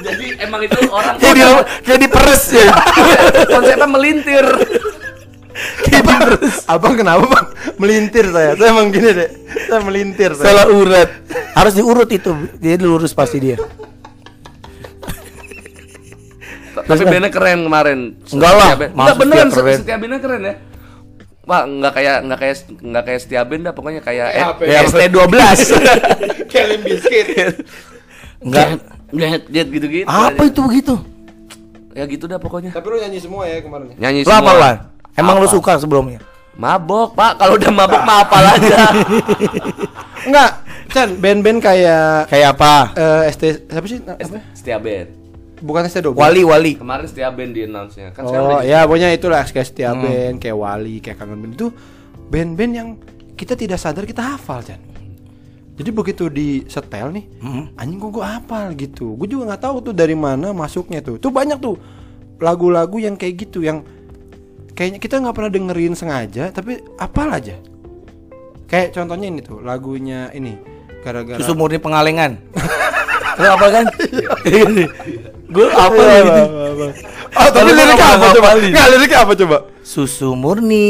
jadi emang itu orang kayak di kayak di peres ya konsepnya melintir Abang kenapa bang? Melintir saya. Saya emang gini deh. Saya melintir. Saya. Salah urat. Harus diurut itu. Dia lurus pasti dia. Tapi bandnya keren kemarin. Enggak lah, Enggak beneran keren. setia bandnya keren ya. Pak, enggak kayak enggak kayak enggak kayak setia band dah pokoknya kayak eh, apa Ya, ST12. Kayak biscuit. Enggak. Lihat lihat gitu-gitu. Apa itu begitu? Ya gitu dah pokoknya. Tapi lu nyanyi semua ya kemarin. ya? Nyanyi Lu apa, semua. Wan? Emang lu Apa? suka sebelumnya? Mabok, Pak. Kalau udah mabok mah apal aja. Enggak. Chan, band-band kayak Kayak apa? eh ST siapa sih? Apa? setia band. Bukan ST 12 Wali, wali. Kemarin setia band di announce-nya. Kan Oh ya pokoknya itulah kayak setia band, kayak Wali, kayak kangen band itu band-band yang kita tidak sadar kita hafal Chan. Jadi begitu di setel nih, anjing kok gue hafal gitu. Gue juga nggak tahu tuh dari mana masuknya tuh. Tuh banyak tuh lagu-lagu yang kayak gitu yang kayaknya kita nggak pernah dengerin sengaja, tapi apal aja. Kayak contohnya ini tuh lagunya ini gara-gara Susu murni pengalengan. Lu apa kan? Gue apa Iya, gitu? Oh, tapi liriknya apa coba? Nggak, liriknya apa coba? Susu murni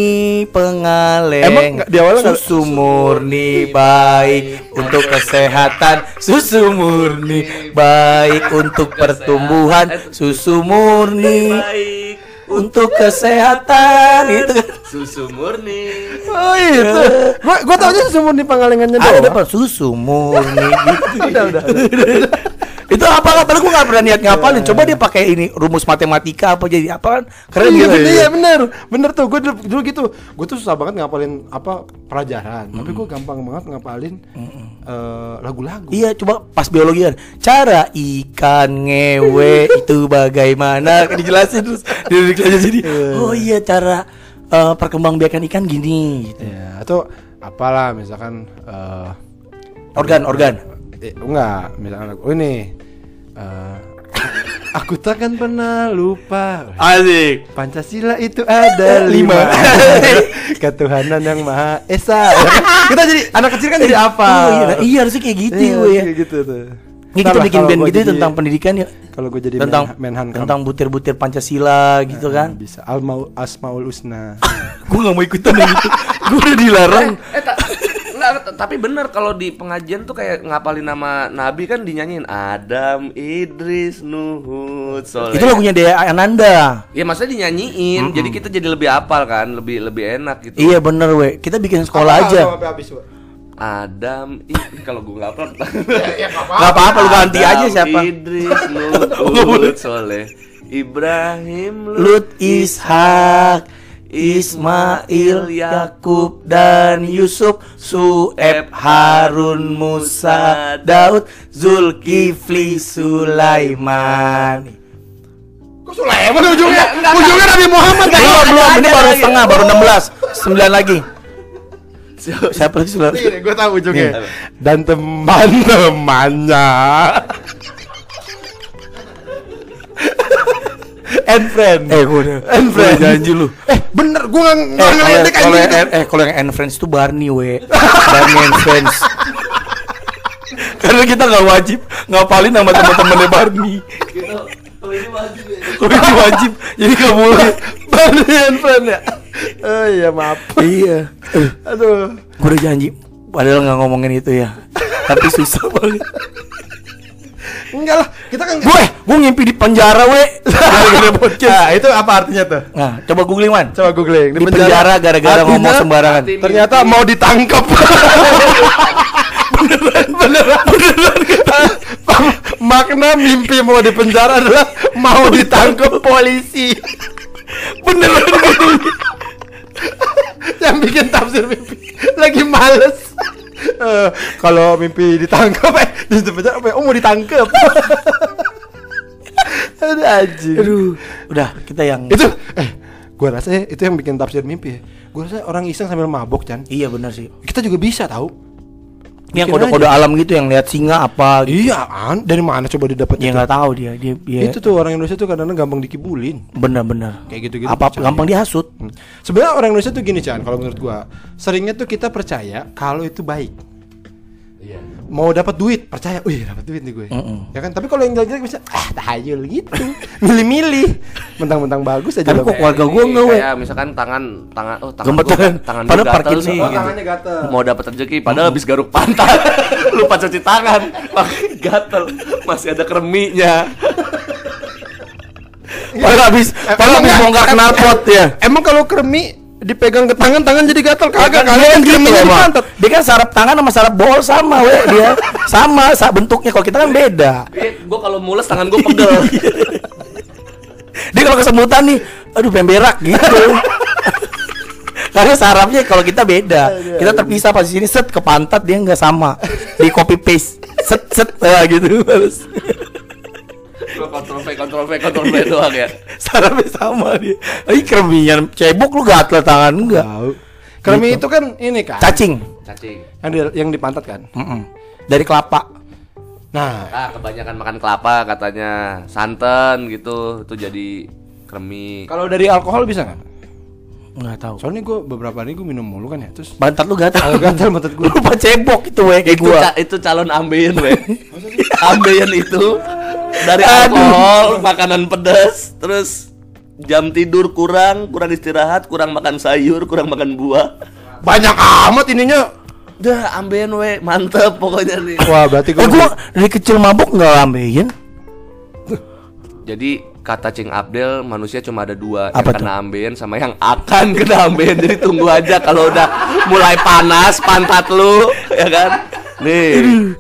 pengaleng Emang nggak- di awalnya nggak- Susu murni baik untuk kesehatan Susu murni baik untuk pertumbuhan Susu murni baik untuk kesehatan Itu kan susu murni. Oh itu. Gua gua taunya semua di pangalengannya Ada dapat susu murni gitu. Udah, udah. Itu apa kata gue gak pernah niat ngapalin. Coba dia pakai ini rumus matematika apa jadi apa kan? Keren iya, gitu bener, iya bener. Bener tuh gue dulu, dulu gitu. Gue tuh susah banget ngapalin apa pelajaran. Tapi gue gampang banget ngapalin eh, lagu-lagu. Iya coba pas biologi kan. Cara ikan ngewe itu bagaimana? Dijelasin terus. Dijelasin jadi Oh iya cara eh, perkembangbiakan ikan gini gitu. ya atau apalah misalkan eh, Organ organ eh, enggak misalkan lagu oh, ini eh, aku takkan pernah lupa. Asik. Pancasila itu ada lima. Ketuhanan yang Maha Esa. Kita jadi anak kecil kan jadi apa? Oh, iya, nah, iya harusnya kayak gitu Iya, gue ya. kayak gitu tuh. Ini Ntar kita bikin band gitu jadi- tentang pendidikan ya. Kalau gue jadi tentang men menhan tentang butir-butir Pancasila gitu Nah, kan. Bisa. Almaul Asmaul Usna gue gak mau ikutan yang gitu gue udah dilarang. Eh, ta- enggak, tapi bener kalau di pengajian tuh kayak ngapalin nama nabi kan dinyanyiin Adam, Idris, Nuhud, Soleh. itu lagunya Dea Ananda Ya maksudnya dinyanyiin, jadi kita jadi lebih apal kan, lebih lebih enak gitu. iya bener we kita bikin sekolah aja Sampai habis, Wak. Adam, ih, kalau gue nggak upload. Gak apa-apa lu ganti Adam, aja siapa Idris, Nuhud, Soleh, Ibrahim, Lut Ishak Ismail Yakub dan Yusuf Sueb Harun Musa Daud Zulkifli Sulaiman Kok Sulaiman ujungnya? ujungnya Nabi Muhammad kan? Belum belum ini baru setengah baru 16 9 lagi Siapa lagi Sulaiman? Gue tahu ujungnya. Dan teman-temannya. And friend. Eh gue udah And friend. Gua janji lu Eh bener gue nggak Eh, kalau ngeledek kalau anjing. yang, eh kalau yang and friends itu Barney we Barney and friends karena kita nggak wajib ngapalin nama teman-temannya Barney Oh ini wajib ya. Kalau ini wajib jadi nggak boleh Barney and friend ya. Oh iya maaf. iya Eh, Aduh. gue udah janji padahal nggak ngomongin itu ya tapi susah banget Enggak lah, kita kan gue gue ngimpi di penjara we gara-gara podcast Nah, itu apa artinya tuh? nah coba googling man Coba googling. di penjara gara-gara ngomong sembarangan Ternyata mau ditangkap. beneran, beneran, beneran. Makna mimpi mau di penjara adalah mau ditangkap polisi. beneran gitu Yang bikin tafsir mimpi lagi males. Eh, kalau mimpi ditangkap eh di penjara apa ya? Oh mau ditangkap. Aduh anjing. aduh udah kita yang Itu eh gua rasa itu yang bikin tafsir mimpi ya. Gua rasa orang iseng sambil mabok Chan. iya benar sih Kita juga bisa tahu. Yang kode-kode alam gitu yang lihat singa apa gitu. Iya, an dari mana coba didapat Ya nggak tahu dia dia, dia Itu tuh orang Indonesia tuh kadang-kadang gampang dikibulin. bener-bener Kayak gitu-gitu apa percaya. gampang dihasut Hmm. Sebenarnya orang Indonesia tuh gini Chan, kalau menurut gua, seringnya tuh kita percaya kalau itu baik. Iya. mau dapat duit percaya wih dapat duit nih gue ya kan tapi kalau yang jelek-jelek bisa ah tahayul gitu milih-milih mentang-mentang bagus aja Tapi lo. kok keluarga gua nggak weh. Kayak misalkan tangan tangan oh tangan gua, tangan gua Padahal gatel Parkinson. nih Oh, tangannya gatel. Mau dapat rezeki padahal habis garuk pantat. Lupa cuci tangan, makanya gatel. Masih ada kreminya. Padahal habis, padahal habis enggak? bongkar knalpot ya. emang kalau kremi dipegang ke tangan tangan jadi gatal kagak Kan kalian gitu di emang. pantat Dia kan sarap tangan sama sarap bol sama we dia. Sama sa bentuknya kalau kita kan beda. Eh, gua kalau mules tangan gua pegel. Dia kalau kesemutan nih, aduh pengen berak gitu. Karena sarafnya kalau kita beda. Kita terpisah pas di sini set ke pantat dia nggak sama. Di copy paste. Set set ya gitu harus. Gua kontrol V, kontrol V, kontrol V doang ya. Sarafnya sama dia. Ih kremian cebok lu gatel tangan enggak? tahu kremi itu kan ini kan Cacing. Cacing. yang di, yang di pantat kan Mm-mm. Dari kelapa. nah Ah, kebanyakan makan kelapa katanya. Santan gitu, itu jadi kremi. kalau dari alkohol bisa nggak Nggak tahu. soalnya gue beberapa hari gue minum mulu kan ya terus Pantat lu gatel. kalau gatal pantat gue Lu lupa cebok itu we kayak itu, gua. ca- itu calon ambeien weh ambeien itu dari alkohol makanan pedas terus jam tidur kurang kurang istirahat kurang makan sayur kurang makan buah. Banyak amat ininya. Dah ambeien weh mantep pokoknya nih. Wah berarti gue Eh gua dari kecil mabuk nggak ambeien. jadi kata Cing Abdel manusia cuma ada dua Apa yang kena ambeien sama yang akan kena ambeien. Jadi tunggu aja kalau udah mulai panas pantat lu ya kan? Nih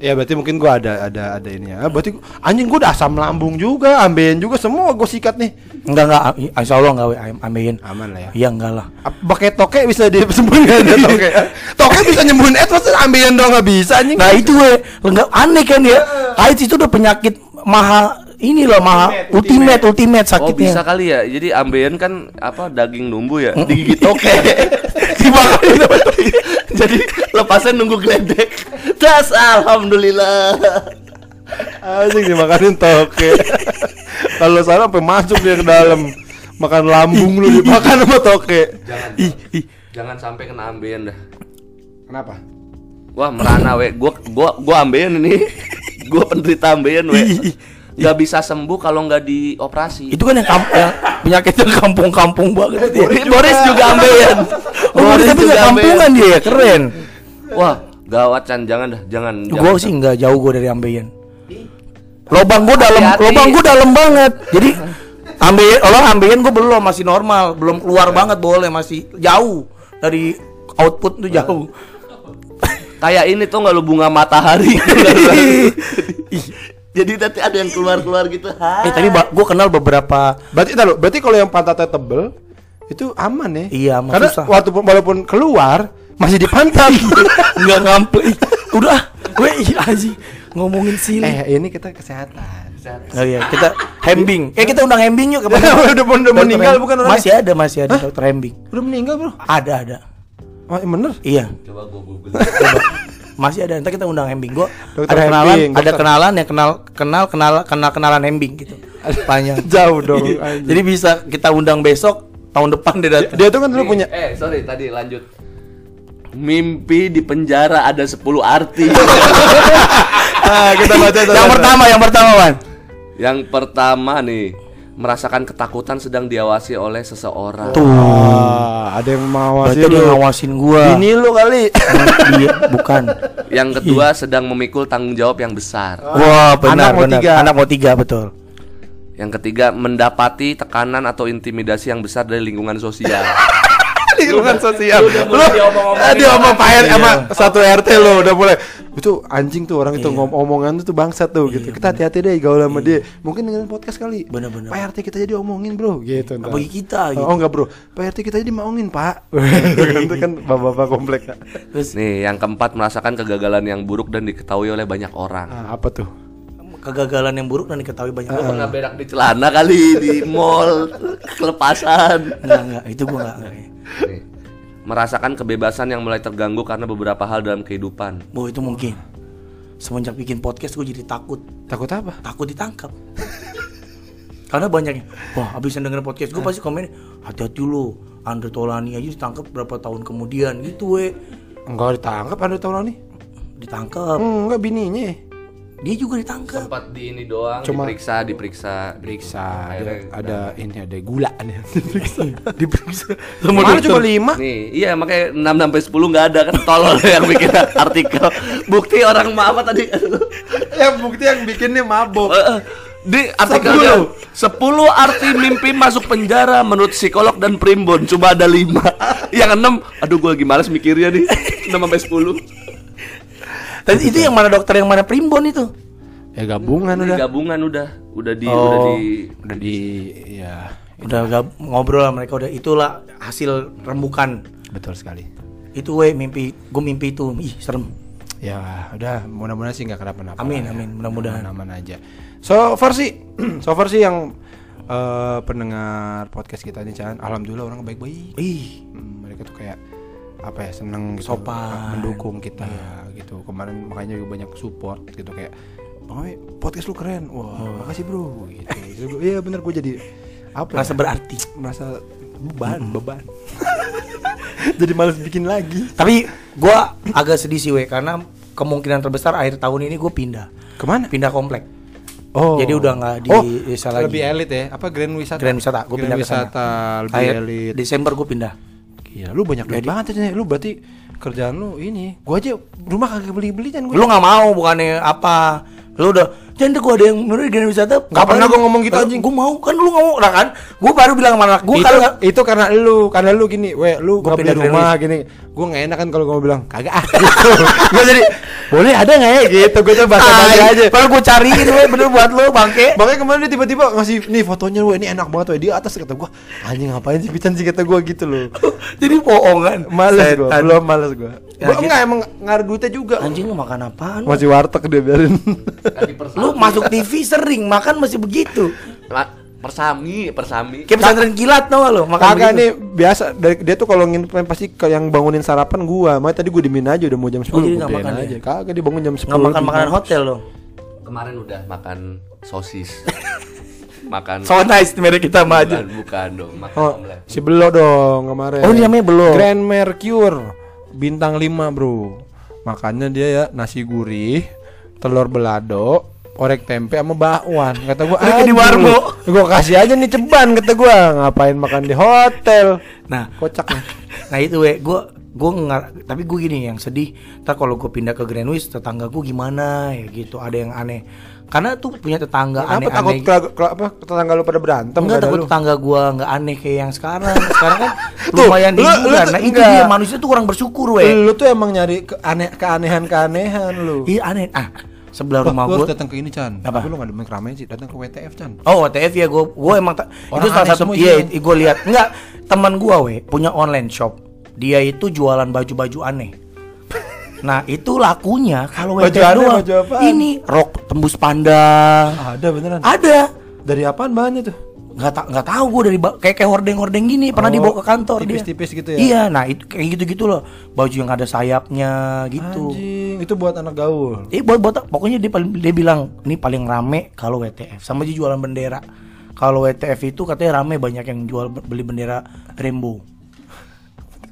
Ya berarti mungkin gua ada ada ada ini ya. Berarti anjing gua udah asam lambung juga, ambeien juga semua gua sikat nih. Enggak enggak, insya Allah enggak ambeien. Aman lah ya. Iya enggak lah. Pakai toke bisa disembuhin nggak ada toke? toke bisa nyembuhin et, masa ambeien doang nggak bisa anjing? Nah itu we, enggak aneh kan ya. AIDS itu udah penyakit mahal ini loh mahal Ultimate, ultimate ultimate, Oh sakitnya. bisa kali ya. Jadi ambeien kan apa daging numbu ya, digigit toke. Toke. Jadi lepasnya nunggu geledek. Das alhamdulillah. Anjing dimakanin toke. Kalau salah sampai masuk dia ke dalam. Makan lambung lu dimakan sama toke. Jangan. Ih, ih. Jangan sampai kena ambeien dah. Kenapa? Wah, merana we. Gua gua gua ambeien ini. Gua penderita ambeien we. Gak bisa sembuh kalau nggak dioperasi. Itu kan yang, kamp yang penyakitnya kampung-kampung banget ya. Boris, Boris juga ambeien. Oh, Boris tapi juga nggak kampungan dia, ya, keren. Wah, gawat Chan, jangan dah, jangan. Gue sih nggak jauh gue dari ambeien. Lobang gue dalam, lobang gue dalam banget. Jadi ambeien, orang ambeien gue belum masih normal, belum keluar banget boleh masih jauh dari output tuh jauh. Kayak ini tuh nggak lu bunga matahari. Jadi nanti ada yang keluar-keluar gitu. eh tapi gue kenal beberapa Berarti tahu, berarti kalau yang pantatnya tebel itu aman ya? Iya, aman, Karena susah. waktu walaupun keluar masih di pantat. nggak ngampe. Ih, Udah, gue aja ngomongin sini. eh, ini kita kesehatan. Oh iya, kita hembing. Eh kita undang hembing yuk kapan? Udah- udah meninggal bukan orangnya? Masih ada, masih ada dokter hembing. Udah meninggal, Bro. Ada, ada. Oh, iya bener. Iya. Coba gua google. Coba. Masih ada. Ntar kita undang hembing. Gua Dokter ada kenalan, Hembing, ada dokter. kenalan yang kenal kenal kenal kenal kenalan hembing gitu. Panjang. Jauh dong. Iya. Jadi bisa kita undang besok tahun depan dia datang. dia tuh kan dulu punya Eh, sorry tadi lanjut. Mimpi di penjara ada 10 arti. ah, kita baca yang pertama, yang pertama, Wan. Yang pertama nih, merasakan ketakutan sedang diawasi oleh seseorang. Tuh. Ah, ada yang mau Berarti dia ngawasin gua. Ini lu kali. Dia bukan. Yang kedua sedang memikul tanggung jawab yang besar. Wah, benar, Anak mau benar. tiga. Anak mau tiga, betul. Yang ketiga mendapati tekanan atau intimidasi yang besar dari lingkungan sosial. lingkungan sosial. Ah, dia ngomong sama Pak RT Iya. sama satu RT lo udah mulai. Itu anjing tuh orang itu ngomong omongan tuh bangsa tuh gitu. Kita hati-hati deh gaul sama dia. Mungkin dengan podcast kali. Iya. Bener-bener. Pak RT kita jadi omongin, Bro. Gitu. Bagi kita gitu. Oh enggak, Bro. Pak RT kita jadi maungin, Pak. itu kan bapak-bapak komplek. Terus Nih, yang keempat merasakan kegagalan yang buruk dan diketahui oleh banyak orang. Ah, apa tuh? kegagalan yang buruk dan diketahui banyak Lu orang. pernah berak di celana kali di mall kelepasan. Enggak, enggak, itu gua enggak. enggak. Nih, merasakan kebebasan yang mulai terganggu karena beberapa hal dalam kehidupan. Oh, itu mungkin. Semenjak bikin podcast gue jadi takut, Takut apa? takut ditangkap. Karena banyaknya, wah abis denger podcast gue pasti komen, hati-hati lu, Andre Tolani aja ditangkap berapa tahun kemudian gitu we. Enggak ditangkap Andre Taulani. ditangkap. Hmm, enggak bininya. Dia juga ditangkap. Sempat di ini doang, Cuma- diperiksa, diperiksa. Periksa, ada, ada ini ada gula nih. Diperiksa. Diperiksa. Mana cuma lima? Nih, iya makanya 6 sampai 10 nggak ada kan tolol yang bikin artikel. Bukti orang apa tadi? yang bukti yang bikinnya mabok. Eh, eh, Di artikelnya 10 arti mimpi masuk penjara menurut psikolog dan primbon cuma ada 5. Yang 6, aduh gua lagi males mikirnya nih. 6 sampai 10. Tadi itu yang mana dokter yang mana primbon itu? Ya gabungan Ini udah. gabungan udah, udah di Oh. udah di Udah di ya Udah gab- ngobrol sama mereka udah itulah hasil rembukan. betul sekali. Itu we mimpi, gue mimpi itu. Ih, serem. Ya udah mudah-mudahan sih nggak kenapa-napa. Amin, lah ya. amin. Mudah-mudahan. aman aja. So far sih, so far sih yang eh, pendengar podcast kita nih Chan, alhamdulillah orang baik-baik. Ih, Hmm, mereka tuh kayak apa ya seneng gitu, Sopan. mendukung kita gitu. Kemarin makanya juga banyak support gitu kayak Bang podcast lu keren. Wah, makasih bro gitu. Gua, Iya bener gue jadi apa? merasa ya? berarti. merasa beban, beban. jadi males bikin lagi. Tapi gua agak sedih sih we karena kemungkinan terbesar akhir tahun ini gue pindah. Ke mana? Pindah komplek. Oh. Jadi udah nggak di oh, desa lagi. Lebih elit ya? Apa Grand Wisata? Grand Wisata, Grand pindah ke sana. Wisata lebih elit. Desember gue pindah. Gila, lu banyak duit banget ya. Lu berarti kerjaan lu ini. Gua aja rumah kagak beli-beli kan gua. Lu nggak mau bukannya apa? Lu udah jangan deh gua ada yang menurut di wisata. Nggak pernah gua ngomong gitu, anjing. Gue mau kan lu mau nah, kan? Gue baru bilang sama anak gue itu, kalau itu karena lu, karena lu gini, we, lu gak beli pindah rumah gini. Gua nggak enak kan kalau gua mau bilang kagak ah. Gitu. gua jadi boleh ada nggak ya gitu. Gua coba bahasa basi aja. Baru gue cariin we bener buat lu bangke. Makanya kemarin dia tiba-tiba ngasih nih fotonya lu ini enak banget we. Dia atas kata gua anjing ngapain sih Pican sih kata gua gitu loh. Jadi bohongan. Males gua, Setan. belum males gua. Ya, Gua gitu. enggak emang ngaruh duitnya juga. Anjing lu makan apaan? Masih warteg dia biarin. Lu masuk TV sering makan masih begitu. Persami, persami. Kayak pesantren kilat tau gak lu makan Kagak nih biasa dari dia tuh kalau nginep pasti ke yang bangunin sarapan gua. Makanya tadi gua dimin aja udah mau jam 10 Oh, jadi makan ya? aja. Kagak dia bangun jam 10. Nggak makan makanan hotel lo. Kemarin udah makan sosis. makan So nice merek kita mah aja. bukan, bukan dong, makan Oh, omelet. si Belo dong kemarin. Oh, ini namanya Belo. Grand Mercure bintang 5, Bro. Makannya dia ya nasi gurih, telur belado, orek tempe sama bakwan. Kata gua, kayak di "Anjing warmo." Gua kasih aja nih ceban kata gua. Ngapain makan di hotel? Nah, Kocak nih. nah itu we, gue gue nggak, tapi gue gini yang sedih. Ntar kalau gue pindah ke Grand Wis, tetangga gue gimana ya gitu. Ada yang aneh. Karena tuh punya tetangga Kenapa takut aneh-aneh. ke, ke- apa tetangga lu pada berantem Enggak nggak takut lu? tetangga gua nggak aneh kayak yang sekarang. Sekarang kan Tuh, lumayan lu- lu Nah itu enggak. dia manusia tuh kurang bersyukur we. Lu tuh emang nyari ke aneh keanehan-keanehan lu. Iya aneh. Ah sebelah Wah, rumah harus datang ke ini Chan. Apa? Lu gak demen keramaian sih, datang ke WTF Chan. Oh WTF ya gue gue emang ta- Orang itu salah aneh satu iya isinya. gue lihat enggak teman gua we punya online shop dia itu jualan baju-baju aneh nah itu lakunya kalau Baju aneh, doang baju apaan? ini rok tembus pandang Ada beneran. ada Dari apaan bahannya tuh? nggak tak nggak tahu gue dari kayak kayak hordeng hordeng gini pernah Oh, dibawa ke kantor dia. tipis-tipis gitu ya? iya nah itu kayak gitu gitu loh baju yang ada sayapnya gitu Anjing, itu buat anak gaul. Eh buat buat pokoknya dia paling dia bilang ini paling rame kalau WTF sama dia jualan bendera. Kalau WTF itu katanya rame banyak yang jual beli bendera rainbow.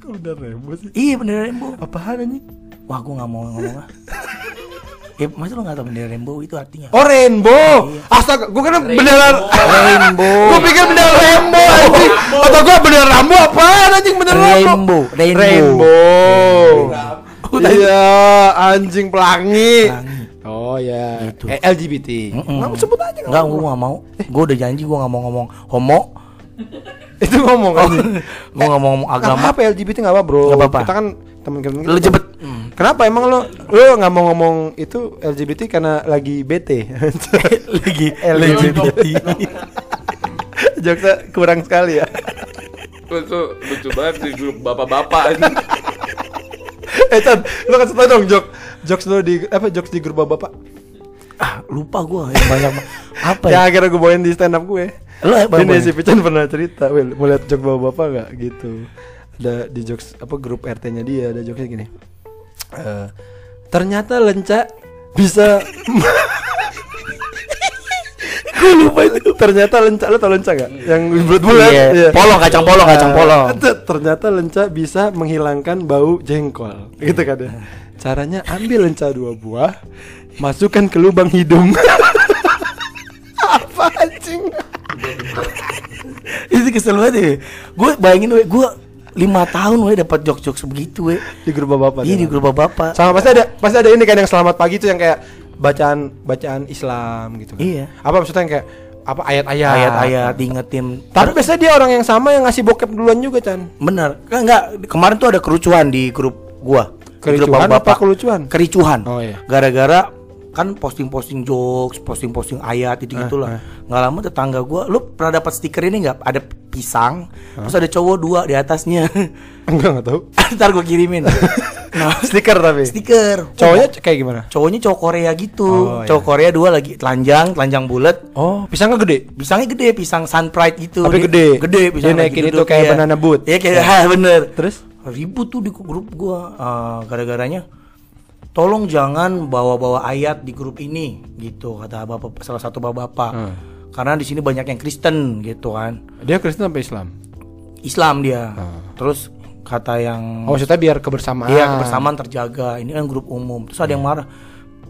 Udah rebo sih. Iya bendera rainbow. Apaan anjing? Wah gua nggak mau ngomong ah. Eh masa lu nggak tahu bendera rainbow itu artinya? Oh rainbow. Astaga, gua kira bendera Rainbow. Gua pikir bendera rainbow anjing. Atau gua bendera rambo apaan anjing bendera rambo? Rainbow, rainbow. Iya, anjing pelangi. Pelangi. Oh ya. Gitu. Eh, LGBT. Mm-mm. Nggak sebut aja. Enggak, gua nggak mau. Gua udah janji gua nggak mau ngomong homo. Itu ngomong kan. Gua nggak mau ngomong agama. Apa LGBT nggak apa bro? Nggak apa-apa. Kita kan teman teman Lu jebet. Kenapa emang lo lo nggak mau ngomong itu LGBT karena lagi bete? Lagi LGBT. Jokesnya kurang sekali ya. Itu lucu banget di grup bapak-bapak ini. eh Chan, lo kasih tau dong jok jokes lo di apa jokes di grup bapak? Ah, lupa gua yang banyak apa Ya ya? akhirnya gue bawain di stand up gue. Lo ya, Bang, Ini si Pican pernah cerita, Will, mau lihat jok bapak-bapak gak gitu. Ada di jokes apa grup RT-nya dia ada jokesnya gini. Eh, ternyata lenca bisa Gue lupa itu. Ternyata lenca lo tau lenca gak? Yang bulat-bulat. Iya. Polong, kacang polong, kacang polong. Ah, Ternyata lenca bisa menghilangkan bau jengkol. Gitu kan ya. Caranya ambil lenca dua buah, masukkan ke lubang hidung. Apa anjing? itu kesel banget ya. Gue bayangin gue lima tahun we dapat jok-jok sebegitu we. Di grup bapak. Iya di grup bapak. Sama pasti ada pasti ada ini kan yang selamat pagi tuh yang kayak bacaan bacaan Islam gitu kan. Iya. Apa maksudnya yang kayak apa ayat-ayat. Ayat-ayat diingetin. Tapi biasanya dia orang yang sama yang ngasih bokep duluan juga, Chan. Bener. Kan enggak kemarin tuh ada kerucuhan di grup gua. Di grup Kericuhan bapak-bapak. apa kelucuan? Kericuhan. Oh, iya. Gara-gara kan posting-posting jokes, posting-posting ayat itu Eh, gitulah. Nggak lama tetangga gua, lu pernah dapat stiker ini nggak? Ada pisang, terus ada cowok dua di atasnya. Enggak enggak tahu. Ntar gua kirimin. nah, Stiker tapi. stiker. Cowoknya c- kayak gimana? cowoknya cowok Korea gitu. Oh, cowok Korea dua lagi telanjang, telanjang bulat. Oh, pisangnya gede. Pisangnya gede, pisang sun pride gitu. Tapi Dia- gede. Gede Dia naikin itu kayak banana boat. Iya kayak ha, bener. Terus? ribut tuh di grup gua Ah, gara-garanya tolong jangan bawa-bawa ayat di grup ini gitu kata bapak salah satu bapak-bapak. Hmm. Karena di sini banyak yang Kristen gitu kan. Dia Kristen apa Islam? Islam dia. Ah. Terus kata yang Oh, maksudnya biar kebersamaan. Iya kebersamaan terjaga. Ini kan grup umum. Terus ada yang marah.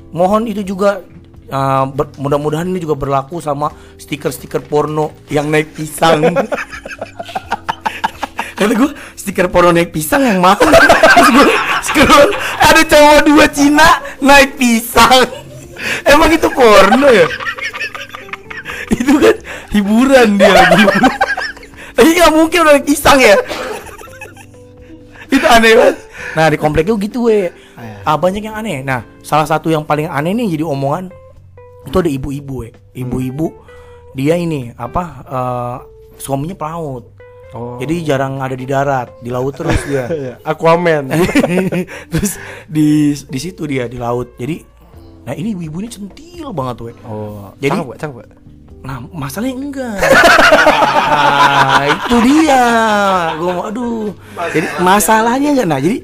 Mohon itu juga uh, mudah-mudahan ini juga berlaku sama stiker-stiker porno yang naik pisang. Kata gue stiker porno naik pisang yang mahal. Terus gue scroll ada cowok dua Cina naik pisang. Emang itu porno ya? itu kan hiburan dia. Tapi nggak mungkin udah naik pisang ya itu aneh banget nah di komplek itu gitu we ah, banyak yang aneh nah salah satu yang paling aneh nih jadi omongan itu ada ibu-ibu we ibu-ibu dia ini apa eh, suaminya pelaut Oh. jadi jarang ada di darat di laut terus dia Iya, Aquaman. terus di di situ dia di laut jadi nah ini ibu-ibu ini centil banget we oh, Jadi- cakep, cakep. Nah, masalahnya enggak. nah, itu dia. Gua mau aduh. Jadi masalahnya enggak. Nah, jadi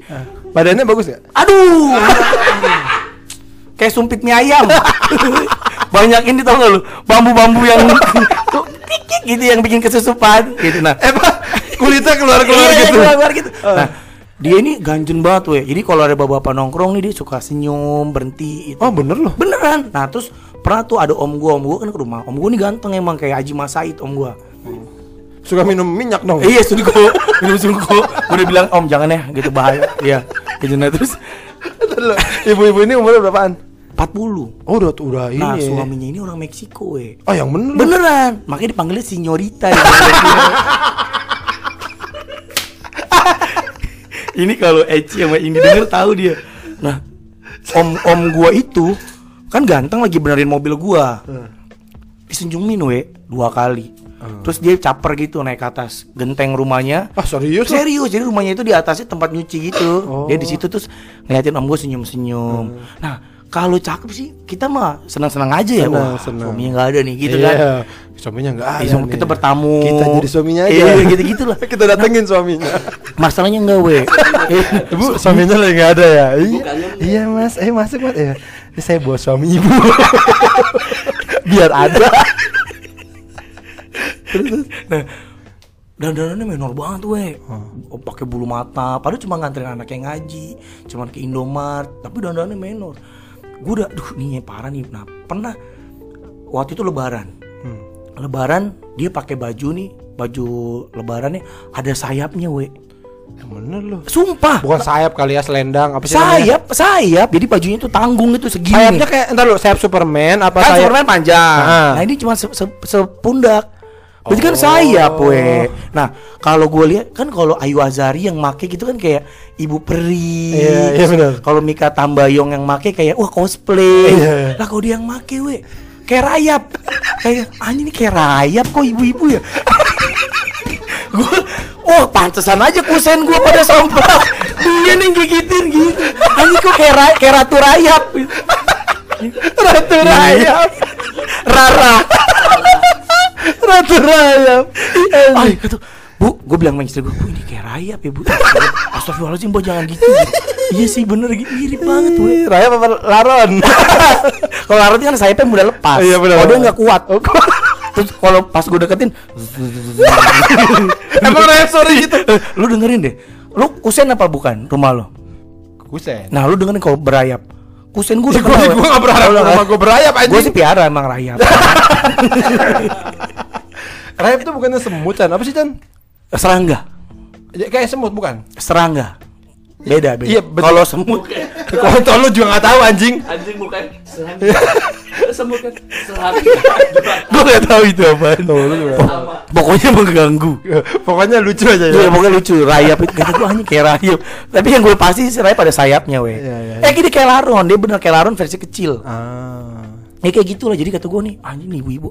Badannya bagus gak? aduh. Kayak sumpit mie ayam. Banyak ini tau gak lu? Bambu-bambu yang kikik gitu yang bikin kesusupan gitu. Nah, Emang kulitnya keluar-keluar Iya, gitu. keluar-keluar gitu. Nah, dia ini ganjen banget weh. Jadi kalau ada bapak-bapak nongkrong nih dia suka senyum, berhenti itu. Oh, bener loh. Beneran. Nah terus pernah tuh ada om gua, om gua kan ke rumah. Om gua nih ganteng emang kayak Haji Mas Said om gua. Suka minum minyak dong. Iya sungguh minum sungguh. Gua udah bilang om jangan ya gitu bahaya. Iya. Gitu nah terus. Ibu-ibu ini umurnya berapaan? 40 Oh, udah udah ini. Nah ya. suaminya ini orang Meksiko weh. Oh, yang bener. loh. Beneran. Makanya dipanggilnya Signorita. Ini kalau Eci sama Indi denger tahu dia. Nah, om om gua itu kan ganteng lagi benerin mobil gua. Disenjumin we dua kali. Terus dia caper gitu naik ke atas genteng rumahnya. Ah, serius? loh? Serius, jadi rumahnya itu di atasnya tempat nyuci gitu. Oh. Dia di situ terus ngeliatin om gue senyum-senyum. Nah, kalau cakep sih kita mah senang-senang aja ya. Senang, Wah, senang. suaminya nggak ada nih gitu Iya. kan. Suaminya enggak ada. Iya, sama nih. kita bertamu. Kita jadi suaminya aja. Iya, gitu-gitu lah. kita datengin suaminya. Masalahnya enggak, we. Ibu, suaminya lagi nggak ada ya? Iya, iya mas, eh masuk mas ya. Ini saya bawa suami ibu. Biar ada. nah, dandanannya menor banget, we. Oh, pakai bulu mata, padahal cuma nganterin anak yang ngaji, cuman ke Indomart, tapi dandanannya menor. Gue udah, duh, nih parah nih. Nah, pernah waktu itu lebaran. Hmm. Lebaran dia pakai baju nih, baju lebarannya ada sayapnya, we. Yang bener loh. Sumpah. Bukan sayap kali ya selendang apa sih namanya? sayap, sayap. Jadi bajunya tuh tanggung itu segini. Sayapnya kayak entar lo sayap Superman apa kan sayap? Superman panjang. Ah. Nah ini cuma se se- sepundak. Berarti kan Oh. sayap we. Nah kalau gue lihat kan kalau Ayu Azari yang make gitu kan kayak ibu peri. Iya, iya benar. Kalau Mika Tambayong yang make kayak wah cosplay. Iya. Lah kalau dia yang make we kayak rayap. kayak anjing ini kayak rayap kok ibu-ibu ya. gue oh pantesan aja kusen gue pada sampah dia nih gigitin gitu anjing kok kayak, ra- kayak ratu rayap Ratu Rayap. Rara Ratu Rayap. Ay, gitu. Bu, gue bilang sama istri gue, bu ini kayak rayap ya bu Astagfirullahaladzim, bu jangan gitu. Iya sih bener gitu mirip banget we Raya apa Laron? kalau Laron kan sayapnya udah lepas. Iya, benar, kalau dia nggak kuat. Terus kalau pas gue deketin Emang Raya sorry gitu. eh, lu dengerin deh. Lu kusen apa bukan rumah lo Kusen. nah lu dengerin kalau berayap. Kusen gue Gue gue gak berharap rumah gue berayap gue sih piara emang rayap Rayap tuh bukannya semut Chan. Apa sih Chan? serangga Ya, kayak semut bukan? serangga beda beda Iya, betul. kalau semut Kontol lu juga gak tahu anjing. Anjing bukan serangga. Semut kan serangga. gue gak tahu itu apa Sama. pokoknya mengganggu Pokoknya lucu aja Iya ya. pokoknya lucu rayap itu kata gue hanya kayak rayap tapi yang gue pasti sih rayap pada sayapnya weh Iya, iya, eh gini kayak laron dia bener kayak laron versi kecil Ah. ya kayak gitu lah jadi kata gue nih anjing nih ibu-ibu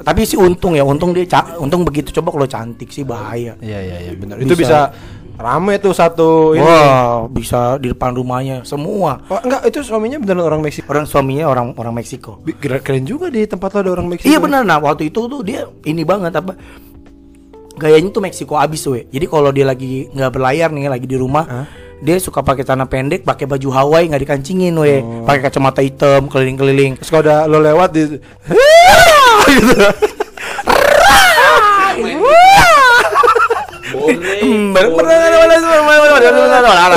tapi sih untung ya untung dia ca- untung begitu coba kalau cantik sih bahaya Iya iya iya benar. Itu bisa rame tuh satu ini. wah bisa di depan rumahnya semua Oh, enggak, itu suaminya beneran orang Meksiko. orang suaminya orang orang Meksiko Bi- Keren, keren juga di tempat lo ada orang Meksiko. Iya benar. Nah waktu itu tuh dia ini banget apa? Gayanya tuh Meksiko abis we. Jadi kalau dia lagi nggak berlayar nih, lagi di rumah, dia suka pakai celana pendek, pakai baju Hawaii nggak dikancingin we, pakai kacamata hitam keliling-keliling. Terus kalau udah lo lewat di gitu.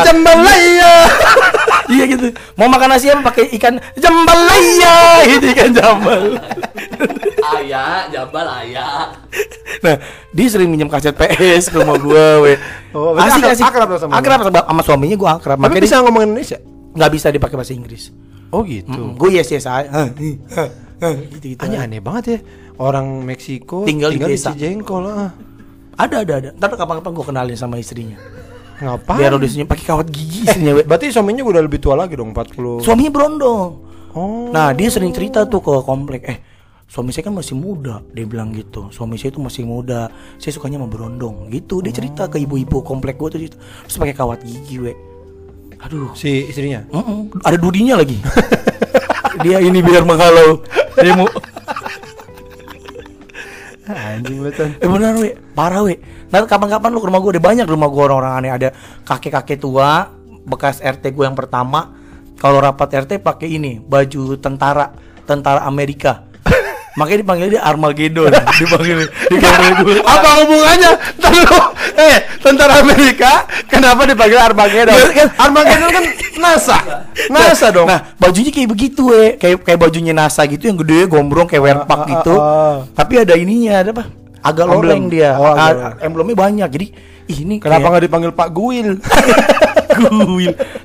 Jambalaya. Iya gitu. Mau makan nasi apa pakai ikan jambalaya gitu ikan jambal. Ayah, jambal ayah. Nah, dia sering minjem kaset PS ke rumah gua we. Oh, berarti akrab- akrab lo sama akrab sama, sama suaminya gua akrab. Tapi Makanya bisa dia ngomong Indonesia? nggak bisa dipakai bahasa Inggris. Oh gitu. Mm, gue yes yes aja. gitu gitu. Hanya aneh banget ya. Orang Meksiko Tinggal di desa. Cijengkol. Ah. Ada ada ada. Ntar kapan-kapan gue kenalin sama istrinya. Ngapain? Biar udah senyum pakai kawat gigi istrinya. we. Berarti suaminya udah lebih tua lagi dong, 40. Suaminya berondong. Oh. Nah dia sering cerita tuh ke komplek. Eh suami saya kan masih muda. Dia bilang gitu. Suami saya itu masih muda. Saya sukanya sama berondong. Gitu. Dia cerita ke ibu-ibu komplek gue tuh. Gitu. Terus pakai kawat gigi we. Aduh. si istrinya. Mm-mm, ada dudinya lagi. dia ini biar menghalau demo. Anjing Chan. Eh bener we, parah we. Nanti kapan-kapan lu ke rumah gue, ada banyak rumah gue orang-orang aneh. Ada kakek-kakek tua, bekas RT gue yang pertama. Kalau rapat RT pakai ini, baju tentara, tentara Amerika. Makanya dipanggil dia Armageddon. dipanggil dipanggil gue. Apa hubungannya? Lu, eh, tentara Amerika kenapa dipanggil Armageddon? Iya, kan? Armageddon kan NASA. NASA dong. Nah, bajunya kayak begitu we, kayak kayak bajunya NASA gitu yang gede gombrong kayak werpak ah, gitu. ah, ah. Tapi ada ininya, ada apa? Agak loreng dia. Oh, agak Ah, emblemnya banyak. Jadi ini kenapa nggak dipanggil Pak Guil?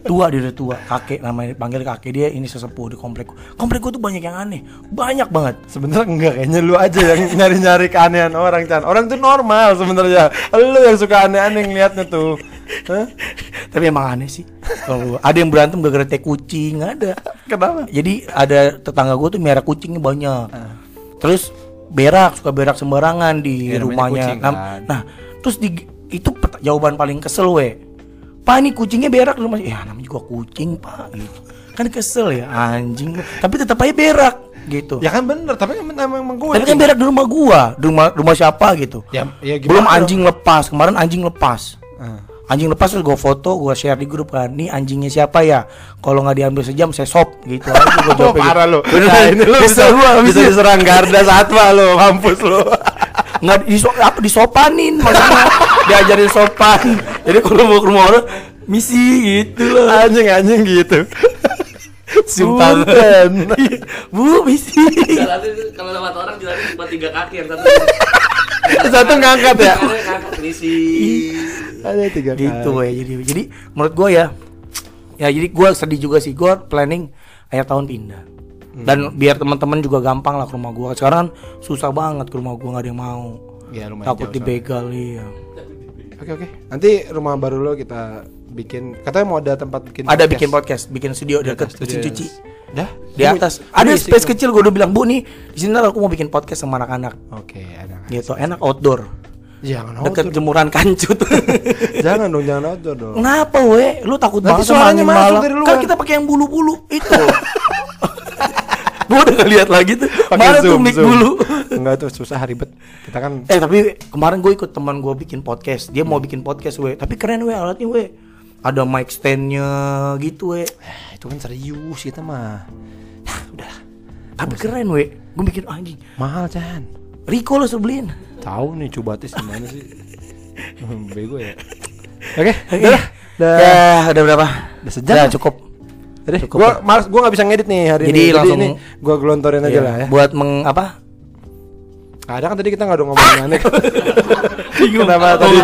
Tua dia udah tua kakek namanya panggil kakek dia ini sesepuh di komplek komplek gua tuh banyak yang aneh banyak banget Sebenarnya enggak kayaknya lu aja yang nyari-nyari keanehan orang Chan. Orang tuh normal sebenarnya. Lu yang suka aneh-aneh ngeliatnya tuh. Hah? tapi emang aneh sih kalau ada yang berantem gara-gara teh kucing ada Kenapa? jadi ada tetangga gua tuh merah kucingnya banyak terus berak suka berak sembarangan di Ya, rumahnya kucing, nah, kan. nah, terus di itu jawaban paling kesel we pak ini kucingnya berak di rumah ya namanya juga kucing pak gitu kan kesel ya anjing tapi tetap aja berak gitu Ya kan bener, tapi kan emang gue. Tapi kan berak di rumah gua, di rumah rumah siapa gitu. Ya- ya gimana Belum dong? anjing lepas, kemarin anjing lepas. Ah. Anjing lepas terus gua foto, gua share di grup kan. Nih anjingnya siapa ya? Kalau nggak diambil sejam saya sop gitu aja gua jawab parah lu. Bener, Nah, ini lu bisa, bisa itu. diserang Garda Satwa lu, mampus lu. nggak di apa disopanin maksudnya diajarin sopan. Jadi kalau mau ke rumah orang misi gitu loh. anjing anjing gitu. Punten. Bu, misi. Kalau lewat orang jalan cuma tiga kaki yang satu. Satu ngangkat ya. Ngangkat misi. Ada tiga gitu kali. ya jadi jadi menurut gue ya ya jadi gue sedih juga sih gue planning akhir tahun pindah dan biar teman-teman juga gampang lah ke rumah gue sekarang susah banget ke rumah gue nggak ada yang mau Ya, takut dibegal iya Oke oke. Nanti rumah baru lo kita bikin. Katanya mau ada tempat bikin. ada bikin podcast bikin studio dekat atas mesin cuci Dah. di atas ada space kecil gue udah bilang bu nih di sini aku mau bikin podcast sama anak-anak Oke, ada. gitu enak outdoor Jangan deket outdoor. jemuran kancut jangan dong, jangan outdoor dong. Kenapa we? Lu takut Nanti banget sama suaranya masuk malam. dari luar. Kan kita pakai yang bulu-bulu itu. Gua udah ngeliat lihat lagi tuh. Pakai Mana tuh zoom, mic zoom. bulu? Enggak tuh susah ribet. Kita kan eh tapi kemarin gue ikut teman gue bikin podcast. Dia mau bikin podcast we. Tapi keren we alatnya we. ada mic standnya gitu we. Eh, itu kan serius kita mah. Nah, udah Tapi keren we. Gue bikin anjing. mahal Chan. Rico lo suruh beliin. Tahu nih coba tes gimana sih? Hmm, Bego ya. Oke, Oke. udah lah. Udah. Ya, udah berapa? Udah sejam Udah cukup. Jadi, Cukup, gua malas gua nggak bisa ngedit nih hari Jadi ini. langsung- ini gua gelontorin aja Iya. lah ya. Buat meng apa? Ada kan tadi kita nggak ada ngomongin aneh. kenapa tadi?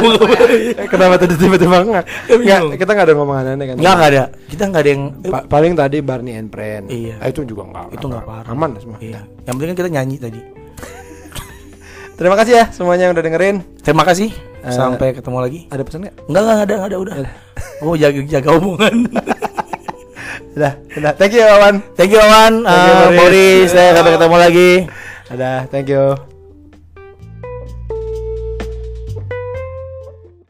kenapa tadi tiba-tiba enggak? Enggak, kita nggak ada ngomongin aneh kan. Enggak, ada. Kita enggak ada yang Pa- paling tadi Barney and Friend. Iya. Ah, itu juga enggak. itu enggak parah. Aman semua. Iya. Yang penting kan kita nyanyi tadi. Terima kasih ya semuanya yang udah dengerin. Terima kasih. Eh, Sampai ketemu lagi. Ada pesan nggak? Enggak, enggak ada, enggak ada, udah. Gue jaga jaga omongan. Udah, udah. Thank you, Awan. Thank you, Awan. Thank you, Eh, Boris. Boris. Saya sampai ketemu lagi. Udah, thank you.